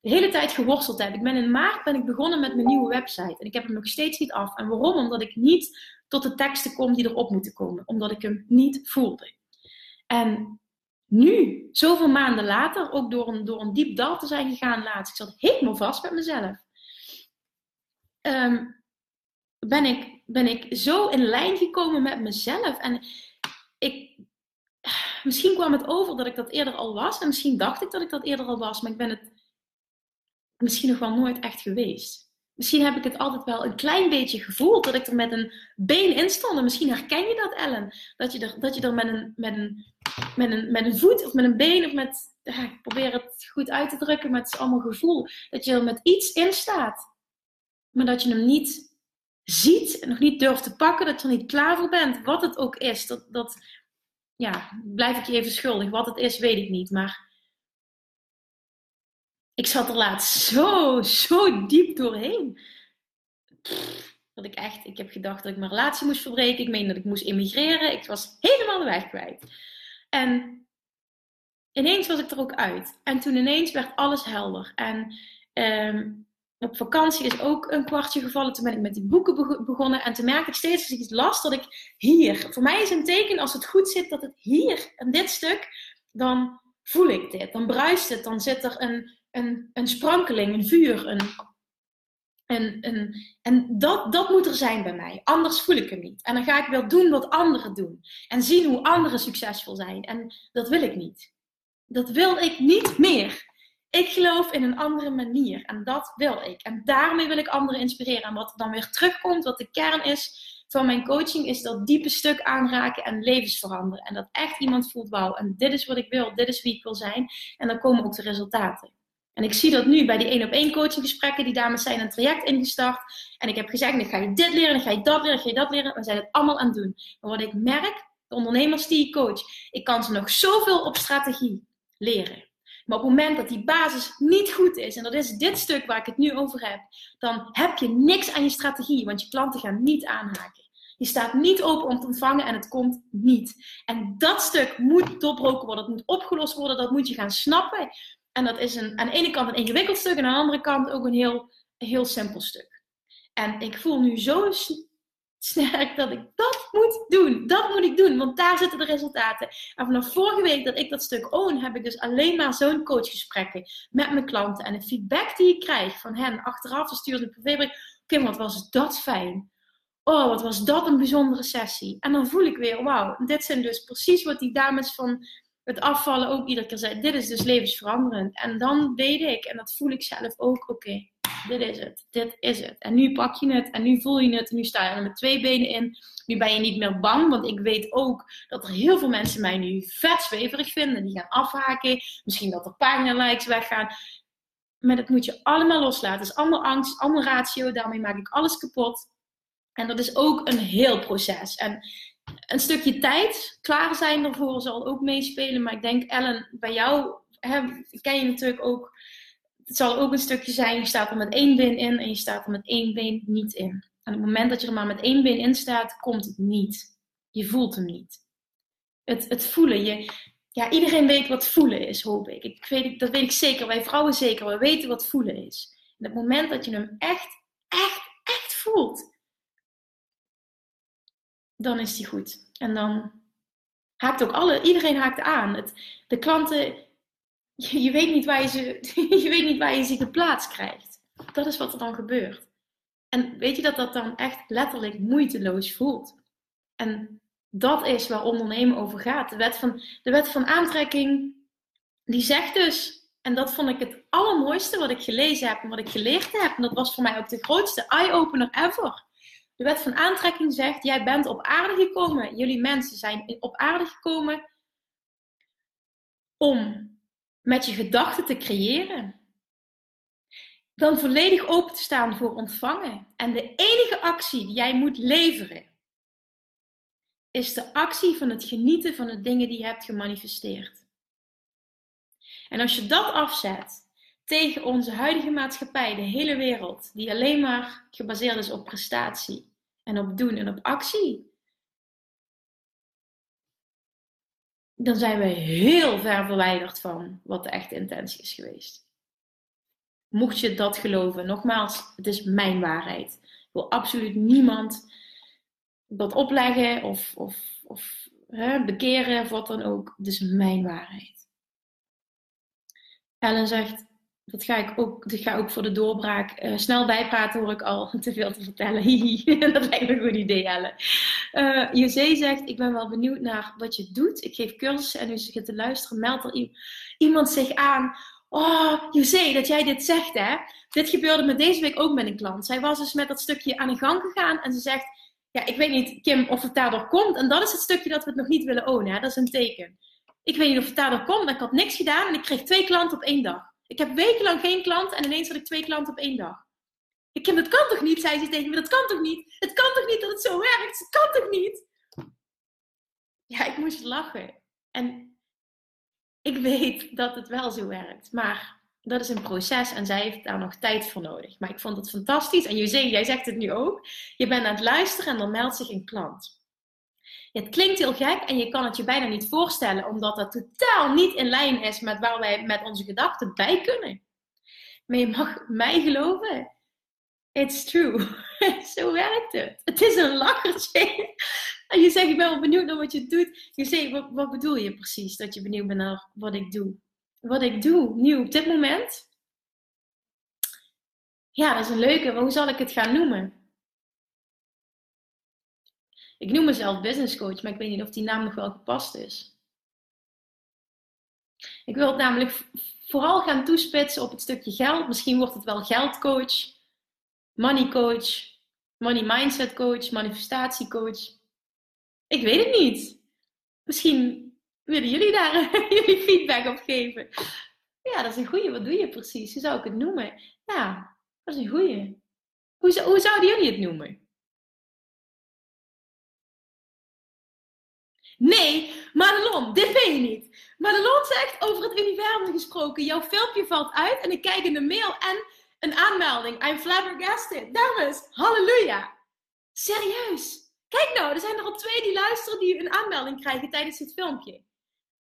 de hele tijd geworsteld heb. Ik ben in maart ben ik begonnen met mijn nieuwe website en ik heb hem nog steeds niet af. En waarom? Omdat ik niet tot de teksten kom die erop moeten komen, omdat ik hem niet voelde. En nu, zoveel maanden later, ook door een, door een diep dal te zijn gegaan laatst, ik zat helemaal vast met mezelf. Um, ben ik, ben ik zo in lijn gekomen met mezelf. En ik misschien kwam het over dat ik dat eerder al was. En misschien dacht ik dat ik dat eerder al was. Maar ik ben het misschien nog wel nooit echt geweest. Misschien heb ik het altijd wel een klein beetje gevoeld dat ik er met een been in stond. En misschien herken je dat, Ellen. Dat je er, dat je er met, een, met, een, met, een, met een voet of met een been of met. Ik probeer het goed uit te drukken, maar het is allemaal gevoel. Dat je er met iets in staat. Maar dat je hem niet ziet nog niet durft te pakken. Dat je er niet klaar voor bent. Wat het ook is. Dat, dat, ja, blijf ik je even schuldig. Wat het is, weet ik niet. Maar ik zat er laatst zo, zo diep doorheen. dat ik echt, ik heb gedacht dat ik mijn relatie moest verbreken. Ik meen dat ik moest emigreren. Ik was helemaal de weg kwijt. En ineens was ik er ook uit. En toen ineens werd alles helder. En ehm, op vakantie is ook een kwartje gevallen. Toen ben ik met die boeken begonnen. En toen merk ik steeds als ik iets las, dat ik hier. Voor mij is een teken als het goed zit, dat het hier, en dit stuk, dan voel ik dit. Dan bruist het. Dan zit er een, een, een sprankeling, een vuur. Een, een, een, en dat, dat moet er zijn bij mij. Anders voel ik hem niet. En dan ga ik wel doen wat anderen doen. En zien hoe anderen succesvol zijn. En dat wil ik niet. Dat wil ik niet meer. Ik geloof in een andere manier. En dat wil ik. En daarmee wil ik anderen inspireren. En wat dan weer terugkomt, wat de kern is van mijn coaching, is dat diepe stuk aanraken en levens veranderen. En dat echt iemand voelt, wauw, en dit is wat ik wil, dit is wie ik wil zijn. En dan komen ook de resultaten. En ik zie dat nu bij die één op één coaching gesprekken. Die dames zijn een traject ingestart. En ik heb gezegd, dan ga je dit leren, dan ga je dat leren, dan ga je dat leren. We zijn het allemaal aan het doen. Maar wat ik merk, de ondernemers die ik coach, ik kan ze nog zoveel op strategie leren. Maar op het moment dat die basis niet goed is, en dat is dit stuk waar ik het nu over heb, dan heb je niks aan je strategie, want je klanten gaan niet aanhaken. Je staat niet open om te ontvangen en het komt niet. En dat stuk moet doorbroken worden, het moet opgelost worden, dat moet je gaan snappen. En dat is een, aan de ene kant een ingewikkeld stuk en aan de andere kant ook een heel, heel simpel stuk. En ik voel nu zo sterk dat ik dat moet doen. Dat moet ik doen, want daar zitten de resultaten. En vanaf vorige week dat ik dat stuk own, heb ik dus alleen maar zo'n coachgesprekken met mijn klanten. En de feedback die ik krijg van hen achteraf, stuurde ik privébrief. Kim, wat was dat fijn. Oh, wat was dat een bijzondere sessie. En dan voel ik weer, wauw, dit zijn dus precies wat die dames van het afvallen ook iedere keer zei, dit is dus levensveranderend. En dan weet ik, en dat voel ik zelf ook, oké, dit is het, dit is het. En nu pak je het, en nu voel je het, en nu sta je er met twee benen in. Nu ben je niet meer bang, want ik weet ook dat er heel veel mensen mij nu vet zweverig vinden. Die gaan afhaken, misschien dat er pagina-likes weggaan. Maar dat moet je allemaal loslaten. Het is allemaal angst, allemaal ratio, daarmee maak ik alles kapot. En dat is ook een heel proces. En een stukje tijd klaar zijn ervoor zal ook meespelen. Maar ik denk, Ellen, bij jou ken je natuurlijk ook. Het zal ook een stukje zijn, je staat er met één been in en je staat er met één been niet in. En het moment dat je er maar met één been in staat, komt het niet. Je voelt hem niet. Het, het voelen. Je, ja, iedereen weet wat voelen is, hoop ik. ik weet, dat weet ik zeker. Wij vrouwen zeker. We weten wat voelen is. En het moment dat je hem echt, echt, echt voelt, dan is die goed. En dan haakt ook alle, iedereen haakt aan. Het, de klanten, je, weet niet waar je, ze, je weet niet waar je ze geplaatst krijgt. Dat is wat er dan gebeurt. En weet je dat dat dan echt letterlijk moeiteloos voelt? En dat is waar ondernemen over gaat. De wet van, de wet van aantrekking, die zegt dus, en dat vond ik het allermooiste wat ik gelezen heb en wat ik geleerd heb. En dat was voor mij ook de grootste eye-opener ever. De wet van aantrekking zegt: jij bent op aarde gekomen. Jullie mensen zijn op aarde gekomen om met je gedachten te creëren. Dan volledig open te staan voor ontvangen. En de enige actie die jij moet leveren, is de actie van het genieten van de dingen die je hebt gemanifesteerd. En als je dat afzet tegen onze huidige maatschappij, de hele wereld, die alleen maar gebaseerd is op prestatie en op doen en op actie, dan zijn we heel ver verwijderd van wat de echte intentie is geweest. Mocht je dat geloven, nogmaals, het is mijn waarheid. Ik wil absoluut niemand dat opleggen of, of, of hè, bekeren of wat dan ook. Het is mijn waarheid. Ellen zegt, dat ga ik ook, dat ga ook voor de doorbraak. Uh, snel bijpraten hoor ik al te veel te vertellen. dat lijkt me een goed idee, Elle. Uh, José zegt, ik ben wel benieuwd naar wat je doet. Ik geef cursussen en nu zit te luisteren, meldt er iemand zich aan. Oh, José, dat jij dit zegt, hè? Dit gebeurde me deze week ook met een klant. Zij was dus met dat stukje aan de gang gegaan en ze zegt, ja, ik weet niet, Kim, of het daardoor komt. En dat is het stukje dat we het nog niet willen ownen, hè? Dat is een teken. Ik weet niet of het daardoor komt, ik had niks gedaan en ik kreeg twee klanten op één dag. Ik heb wekenlang geen klant en ineens had ik twee klanten op één dag. Ik heb, dat kan toch niet, zei ze tegen me. Dat kan toch niet? Het kan toch niet dat het zo werkt? Het kan toch niet? Ja, ik moest lachen. En ik weet dat het wel zo werkt. Maar dat is een proces en zij heeft daar nog tijd voor nodig. Maar ik vond het fantastisch. En José, jij zegt het nu ook. Je bent aan het luisteren en dan meldt zich een klant. Het klinkt heel gek en je kan het je bijna niet voorstellen, omdat dat totaal niet in lijn is met waar wij met onze gedachten bij kunnen. Maar je mag mij geloven. It's true. Zo werkt het. Het is een lachertje. En je zegt, ik ben wel benieuwd naar wat je doet. Je zegt, wat, bedoel je precies? Dat je benieuwd bent naar wat ik doe. Wat ik doe, nu op dit moment. Ja, dat is een leuke. Hoe zal ik het gaan noemen? Ik noem mezelf business coach, maar ik weet niet of die naam nog wel gepast is. Ik wil het namelijk vooral gaan toespitsen op het stukje geld. Misschien wordt het wel geldcoach, money coach, money mindset coach, manifestatiecoach. Ik weet het niet. Misschien willen jullie daar jullie feedback op geven. Ja, dat is een goeie. Wat doe je precies? Hoe zou ik het noemen? Ja, dat is een goeie. Hoe, hoe zouden jullie het noemen? Nee, Madelon, dit ben je niet. Madelon zegt over het universum gesproken. Jouw filmpje valt uit en ik kijk in de mail en een aanmelding. I'm flabbergasted. Dames, halleluja. Serieus. Kijk nou, er zijn er al twee die luisteren die een aanmelding krijgen tijdens dit filmpje.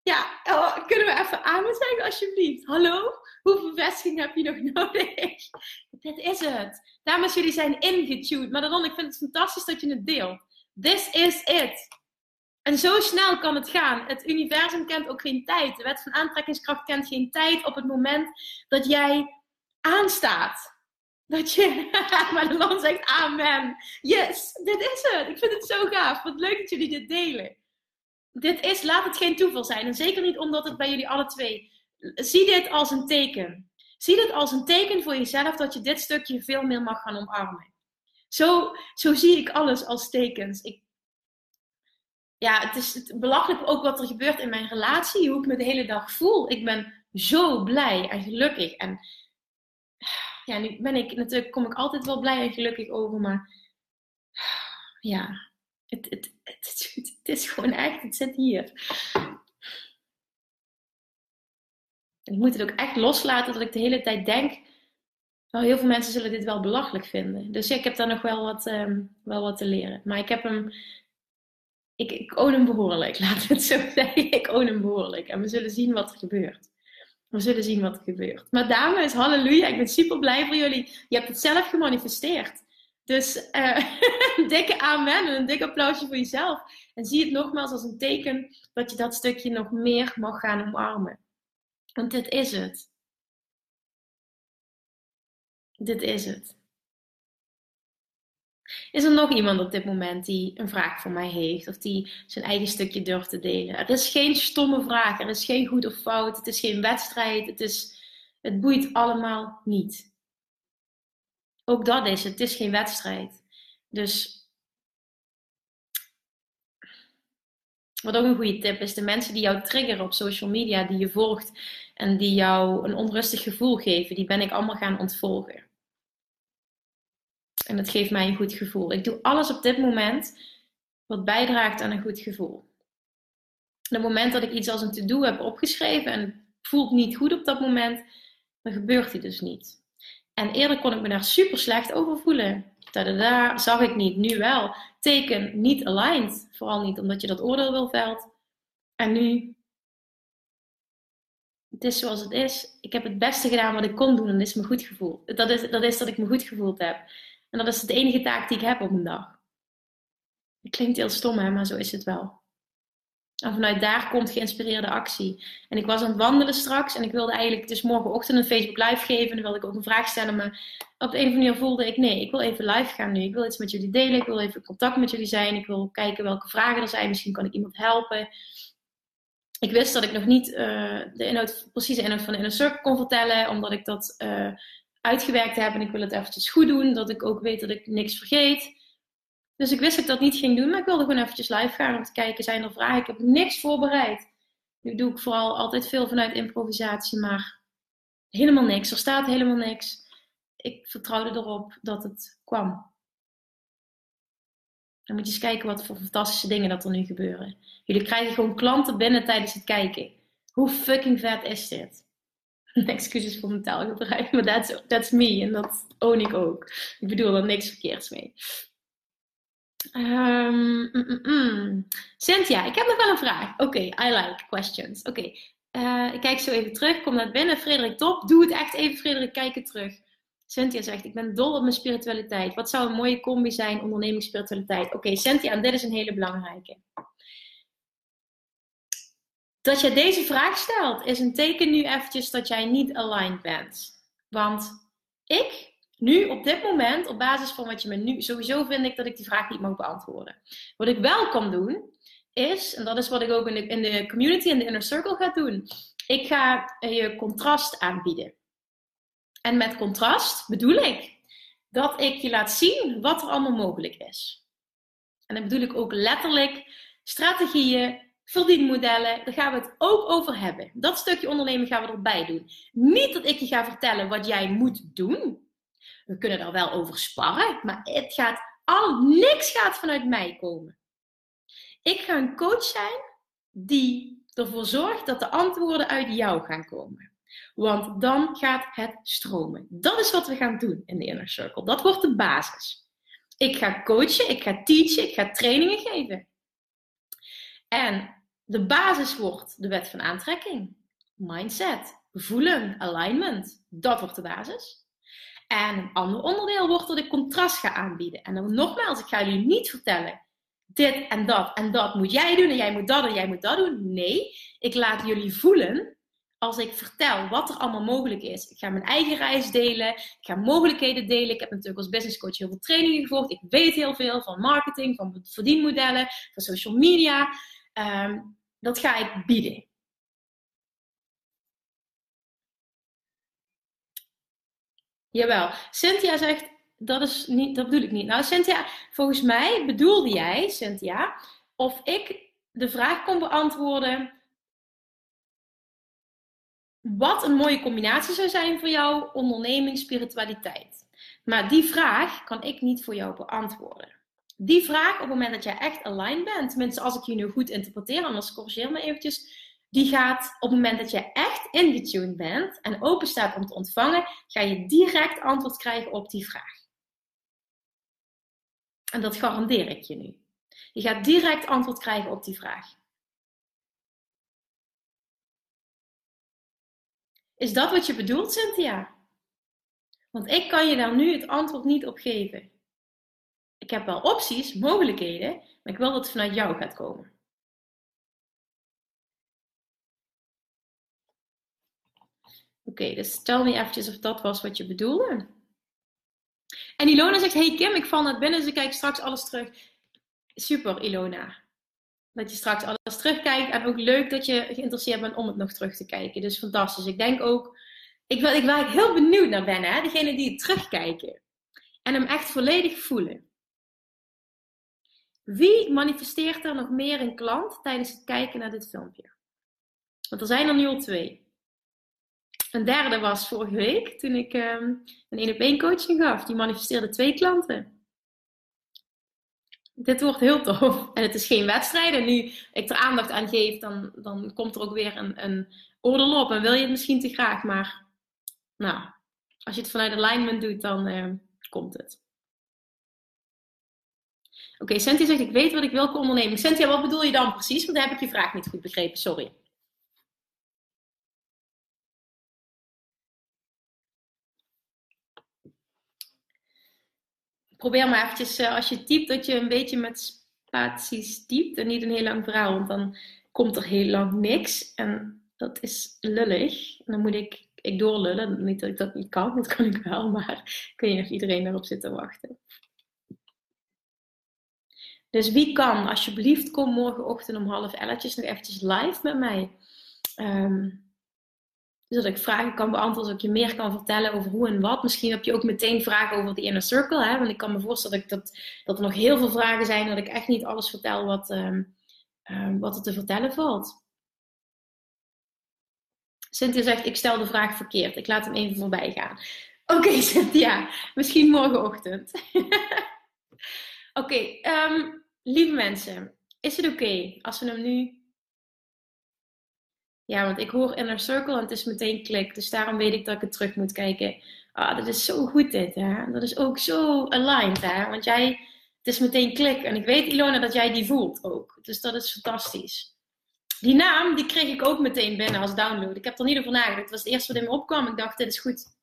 Ja, oh, kunnen we even amen zeggen alsjeblieft? Hallo? Hoeveel bevestiging heb je nog nodig? Dit is het. Dames, jullie zijn ingetuned. Madelon, ik vind het fantastisch dat je het deelt. This is it. En zo snel kan het gaan. Het universum kent ook geen tijd. De wet van aantrekkingskracht kent geen tijd op het moment dat jij aanstaat. Dat je, maar de land zegt amen. Yes, dit is het. Ik vind het zo gaaf. Wat leuk dat jullie dit delen. Dit is, laat het geen toeval zijn. En zeker niet omdat het bij jullie alle twee. Zie dit als een teken. Zie dit als een teken voor jezelf dat je dit stukje veel meer mag gaan omarmen. Zo, zo zie ik alles als tekens. Ik, ja, het is belachelijk ook wat er gebeurt in mijn relatie, hoe ik me de hele dag voel. Ik ben zo blij en gelukkig. En ja, nu ben ik natuurlijk, kom ik altijd wel blij en gelukkig over, maar ja, het, het, het, het is gewoon echt, het zit hier. Ik moet het ook echt loslaten dat ik de hele tijd denk, nou, heel veel mensen zullen dit wel belachelijk vinden. Dus ik heb daar nog wel wat, um, wel wat te leren. Maar ik heb hem ik, ik own hem behoorlijk, we het zo zeggen. Ik own hem behoorlijk. En we zullen zien wat er gebeurt. We zullen zien wat er gebeurt. Maar dames, halleluja. Ik ben super blij voor jullie. Je hebt het zelf gemanifesteerd. Dus uh, een dikke amen en een dik applausje voor jezelf. En zie het nogmaals als een teken dat je dat stukje nog meer mag gaan omarmen. Want dit is het. Dit is het. Is er nog iemand op dit moment die een vraag voor mij heeft of die zijn eigen stukje durft te delen? Er is geen stomme vraag, er is geen goed of fout, het is geen wedstrijd, het, is, het boeit allemaal niet. Ook dat is, het is geen wedstrijd. Dus wat ook een goede tip is, de mensen die jou triggeren op social media, die je volgt en die jou een onrustig gevoel geven, die ben ik allemaal gaan ontvolgen. En dat geeft mij een goed gevoel. Ik doe alles op dit moment wat bijdraagt aan een goed gevoel. op het moment dat ik iets als een to-do heb opgeschreven en voelt niet goed op dat moment, dan gebeurt die dus niet. En eerder kon ik me daar super slecht over voelen. Tadada, zag ik niet, nu wel. Teken niet aligned. Vooral niet omdat je dat oordeel wil veld. En nu, het is zoals het is. Ik heb het beste gedaan wat ik kon doen en dat is me goed gevoeld. Dat is, dat is dat ik me goed gevoeld heb. En dat is de enige taak die ik heb op een dag. Het klinkt heel stom, hè, maar zo is het wel. En vanuit daar komt geïnspireerde actie. En ik was aan het wandelen straks en ik wilde eigenlijk dus morgenochtend een Facebook live geven. En dan wilde ik ook een vraag stellen, maar op de een of andere manier voelde ik nee, ik wil even live gaan nu. Ik wil iets met jullie delen, ik wil even contact met jullie zijn. Ik wil kijken welke vragen er zijn, misschien kan ik iemand helpen. Ik wist dat ik nog niet uh, de inhoud, precieze inhoud van de Inner Circle kon vertellen, omdat ik dat uh, uitgewerkt heb en ik wil het eventjes goed doen, dat ik ook weet dat ik niks vergeet. Dus ik wist dat ik dat niet ging doen, maar ik wilde gewoon eventjes live gaan om te kijken, zijn er vragen? Ik heb niks voorbereid. Nu doe ik vooral altijd veel vanuit improvisatie, maar helemaal niks. Er staat helemaal niks. Ik vertrouwde erop dat het kwam. Dan moet je eens kijken wat voor fantastische dingen dat er nu gebeuren. Jullie krijgen gewoon klanten binnen tijdens het kijken. Hoe fucking vet is dit? Excuses voor mijn taalgebruik, maar that's, that's me en dat own ik ook. Ik bedoel er niks verkeerds mee. Um, Cynthia, ik heb nog wel een vraag. Oké, I like questions. Oké, uh, ik kijk zo even terug. Kom naar binnen. Frederik, top. Doe het echt even, Frederik. Kijk het terug. Cynthia zegt, ik ben dol op mijn spiritualiteit. Wat zou een mooie combi zijn, onderneming, spiritualiteit? Oké, okay, Cynthia, dit is een hele belangrijke. Dat je deze vraag stelt, is een teken nu eventjes dat jij niet aligned bent. Want ik nu, op dit moment, op basis van wat je me nu... Sowieso vind ik dat ik die vraag niet mag beantwoorden. Wat ik wel kan doen, is... En dat is wat ik ook in de, in de community en de inner circle ga doen. Ik ga je contrast aanbieden. En met contrast bedoel ik dat ik je laat zien wat er allemaal mogelijk is. En dan bedoel ik ook letterlijk strategieën, verdienmodellen. Daar gaan we het ook over hebben. Dat stukje ondernemen gaan we erbij doen. Niet dat ik je ga vertellen wat jij moet doen. We kunnen daar wel over sparren, maar het gaat al, niks gaat vanuit mij komen. Ik ga een coach zijn die ervoor zorgt dat de antwoorden uit jou gaan komen. Want dan gaat het stromen. Dat is wat we gaan doen in de Inner Circle. Dat wordt de basis. Ik ga coachen, ik ga teachen, ik ga trainingen geven. En de basis wordt de wet van aantrekking, mindset, voelen, alignment. Dat wordt de basis. En een ander onderdeel wordt dat ik contrast ga aanbieden. En dan nogmaals, ik ga jullie niet vertellen, dit en dat en dat moet jij doen en jij moet dat en jij moet dat doen. Nee, ik laat jullie voelen als ik vertel wat er allemaal mogelijk is. Ik ga mijn eigen reis delen, ik ga mogelijkheden delen. Ik heb natuurlijk als business coach heel veel trainingen gevolgd. Ik weet heel veel van marketing, van verdienmodellen, van social media. Um, dat ga ik bieden. Jawel. Cynthia zegt, dat, is niet, dat bedoel ik niet. Nou, Cynthia, volgens mij bedoelde jij, Cynthia, of ik de vraag kon beantwoorden wat een mooie combinatie zou zijn voor jou, onderneming, spiritualiteit. Maar die vraag kan ik niet voor jou beantwoorden. Die vraag, op het moment dat jij echt aligned bent, tenminste als ik je nu goed interpreteer, anders corrigeer me eventjes, die gaat op het moment dat je echt ingetuned bent en open staat om te ontvangen, ga je direct antwoord krijgen op die vraag. En dat garandeer ik je nu. Je gaat direct antwoord krijgen op die vraag. Is dat wat je bedoelt, Cynthia? Want ik kan je daar nu het antwoord niet op geven. Ik heb wel opties, mogelijkheden, maar ik wil dat het vanuit jou gaat komen. Oké, dus stel me eventjes of dat was wat je bedoelde. En Ilona zegt, hey Kim, ik val naar binnen, dus ik kijk straks alles terug. Super, Ilona. Dat je straks alles terugkijkt. En ook leuk dat je geïnteresseerd bent om het nog terug te kijken. Dus fantastisch. Ik denk ook, ik, wil, ik waar heel benieuwd naar ben, hè? degene die het terugkijken. En hem echt volledig voelen. Wie manifesteert er nog meer een klant tijdens het kijken naar dit filmpje? Want er zijn er nu al twee. Een derde was vorige week toen ik um, een één op één coaching gaf. Die manifesteerde twee klanten. Dit wordt heel tof. En het is geen wedstrijd. En nu ik er aandacht aan geef, dan, dan komt er ook weer een, een oordeel op. En wil je het misschien te graag, maar nou, als je het vanuit alignment doet, dan uh, komt het. Oké, Cynthia zegt, ik weet wat ik wil qua onderneming. Cynthia, wat bedoel je dan precies? Want daar heb ik je vraag niet goed begrepen, sorry. probeer maar eventjes, uh, als je typt, dat je een beetje met spaties typt en niet een heel lang verhaal. Want dan komt er heel lang niks. En dat is lullig. En dan moet ik, ik doorlullen. Niet dat ik dat niet kan, dat kan ik wel. Maar weet niet of iedereen daarop zit te wachten. Dus wie kan, alsjeblieft, kom morgenochtend om half elf nog eventjes live met mij. Um, dus dat ik vragen kan beantwoorden, dat ik je meer kan vertellen over hoe en wat. Misschien heb je ook meteen vragen over de inner circle. Hè? Want ik kan me voorstellen dat, ik dat, dat er nog heel veel vragen zijn. Dat ik echt niet alles vertel wat, um, um, wat er te vertellen valt. Cynthia zegt, ik stel de vraag verkeerd. Ik laat hem even voorbij gaan. Oké, Cynthia. Misschien morgenochtend. Oké, lieve mensen. Is het oké als we hem nu ja, want ik hoor Inner Circle en het is meteen klik. Dus daarom weet ik dat ik het terug moet kijken. Ah, dat is zo goed dit, hè. Dat is ook zo aligned, hè. Want jij, het is meteen klik. En ik weet, Ilona, dat jij die voelt ook. Dus dat is fantastisch. Die naam, die kreeg ik ook meteen binnen als download. Ik heb er niet over nagedacht. Het was het eerste wat in me opkwam. Ik dacht, dit is goed.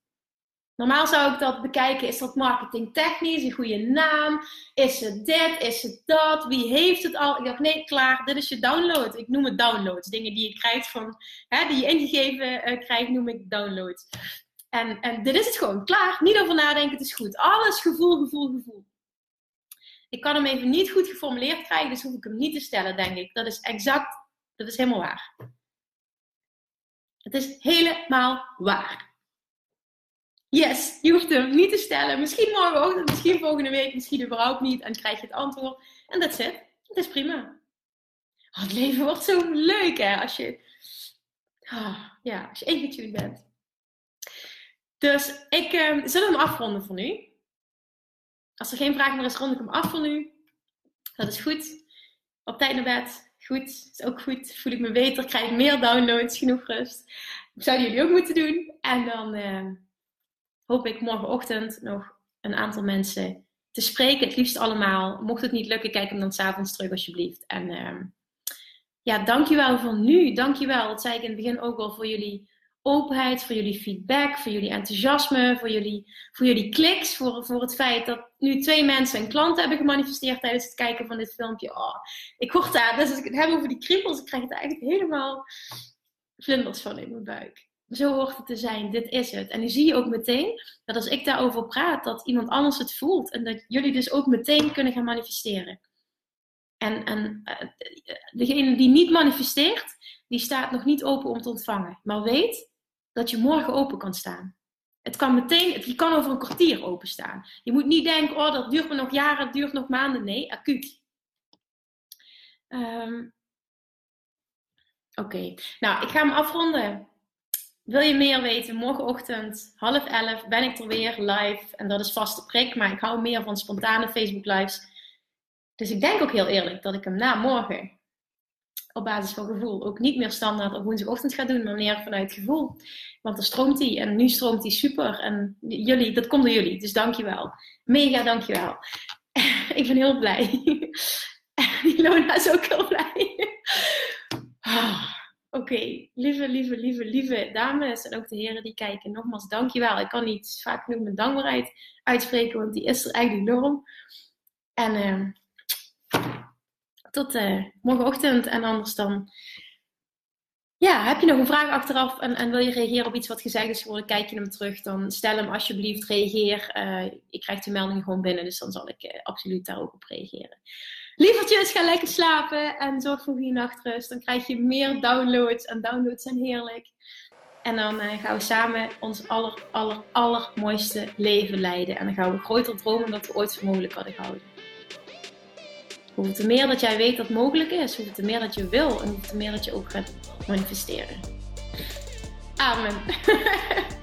Normaal zou ik dat bekijken. Is dat marketingtechnisch? Een goede naam? Is het dit? Is het dat? Wie heeft het al? Ik dacht, nee, klaar. Dit is je download. Ik noem het downloads. Dingen die je krijgt van, hè, die je ingegeven uh, krijgt, noem ik downloads. En, en dit is het gewoon. Klaar. Niet over nadenken. Het is goed. Alles gevoel, gevoel, gevoel. Ik kan hem even niet goed geformuleerd krijgen, dus hoef ik hem niet te stellen, denk ik. Dat is exact, dat is helemaal waar. Het is helemaal waar. Yes, je hoeft hem niet te stellen. Misschien morgenochtend, misschien volgende week, misschien überhaupt niet. En krijg je het antwoord. En dat zit. Het is prima. Oh, het leven wordt zo leuk hè, als je, oh, ja, als je ingetuned bent. Dus ik uh, zal hem afronden voor nu. Als er geen vraag meer is, rond ik hem af voor nu. Dat is goed. Op tijd naar bed. Goed. Is ook goed. Voel ik me beter. Krijg ik meer downloads. Genoeg rust. Dat zouden jullie ook moeten doen. En dan... Uh, hoop ik morgenochtend nog een aantal mensen te spreken. Het liefst allemaal. Mocht het niet lukken, kijk hem dan s'avonds terug alsjeblieft. En uh, ja, dankjewel voor nu. Dankjewel, dat zei ik in het begin ook al, voor jullie openheid, voor jullie feedback, voor jullie enthousiasme, voor jullie, voor jullie kliks, voor, voor het feit dat nu twee mensen een klant hebben gemanifesteerd tijdens het kijken van dit filmpje. Oh, ik hoor daar, dus als ik het heb over die kriebels, ik krijg het eigenlijk helemaal vlinders van in mijn buik zo hoort het te zijn, dit is het. En nu zie je ook meteen dat als ik daarover praat, dat iemand anders het voelt. En dat jullie dus ook meteen kunnen gaan manifesteren. En, en uh, degene die niet manifesteert, die staat nog niet open om te ontvangen. Maar weet dat je morgen open kan staan. Het kan meteen, je kan over een kwartier openstaan. Je moet niet denken, oh dat duurt me nog jaren, het duurt nog maanden. Nee, acuut. Um, Oké, nou ik ga hem afronden. Wil je meer weten? Morgenochtend, half elf, ben ik er weer live. En dat is vaste prik, maar ik hou meer van spontane Facebook lives. Dus ik denk ook heel eerlijk dat ik hem na morgen, op basis van gevoel, ook niet meer standaard op woensdagochtend ga doen, maar meer vanuit gevoel. Want dan stroomt hij en nu stroomt hij super. En jullie, dat komt door jullie, dus dankjewel. Mega dankjewel. ik ben heel blij. Ilona is ook heel blij. Oké, lieve, lieve, lieve, lieve dames en ook de heren die kijken, nogmaals dankjewel. Ik kan niet vaak genoeg mijn dankbaarheid uitspreken, want die is er eigenlijk enorm. En uh, tot uh, morgenochtend en anders dan... Ja, heb je nog een vraag achteraf en, en, wil je reageren op iets wat gezegd is geworden, kijk je hem terug, dan stel hem alsjeblieft, reageer. Uh, ik krijg de meldingen gewoon binnen, dus dan zal ik absoluut daar ook op reageren. Lievertjes, ga lekker slapen en zorg voor goede nachtrust. Dan krijg je meer downloads en downloads zijn heerlijk. En dan uh, gaan we samen ons aller, aller, allermooiste leven leiden. En dan gaan we groter dromen dan we ooit voor mogelijk hadden gehouden. Hoeveel te meer dat jij weet dat mogelijk is, te meer dat je wil en hoeveel te meer dat je ook gaat manifesteren. Amen.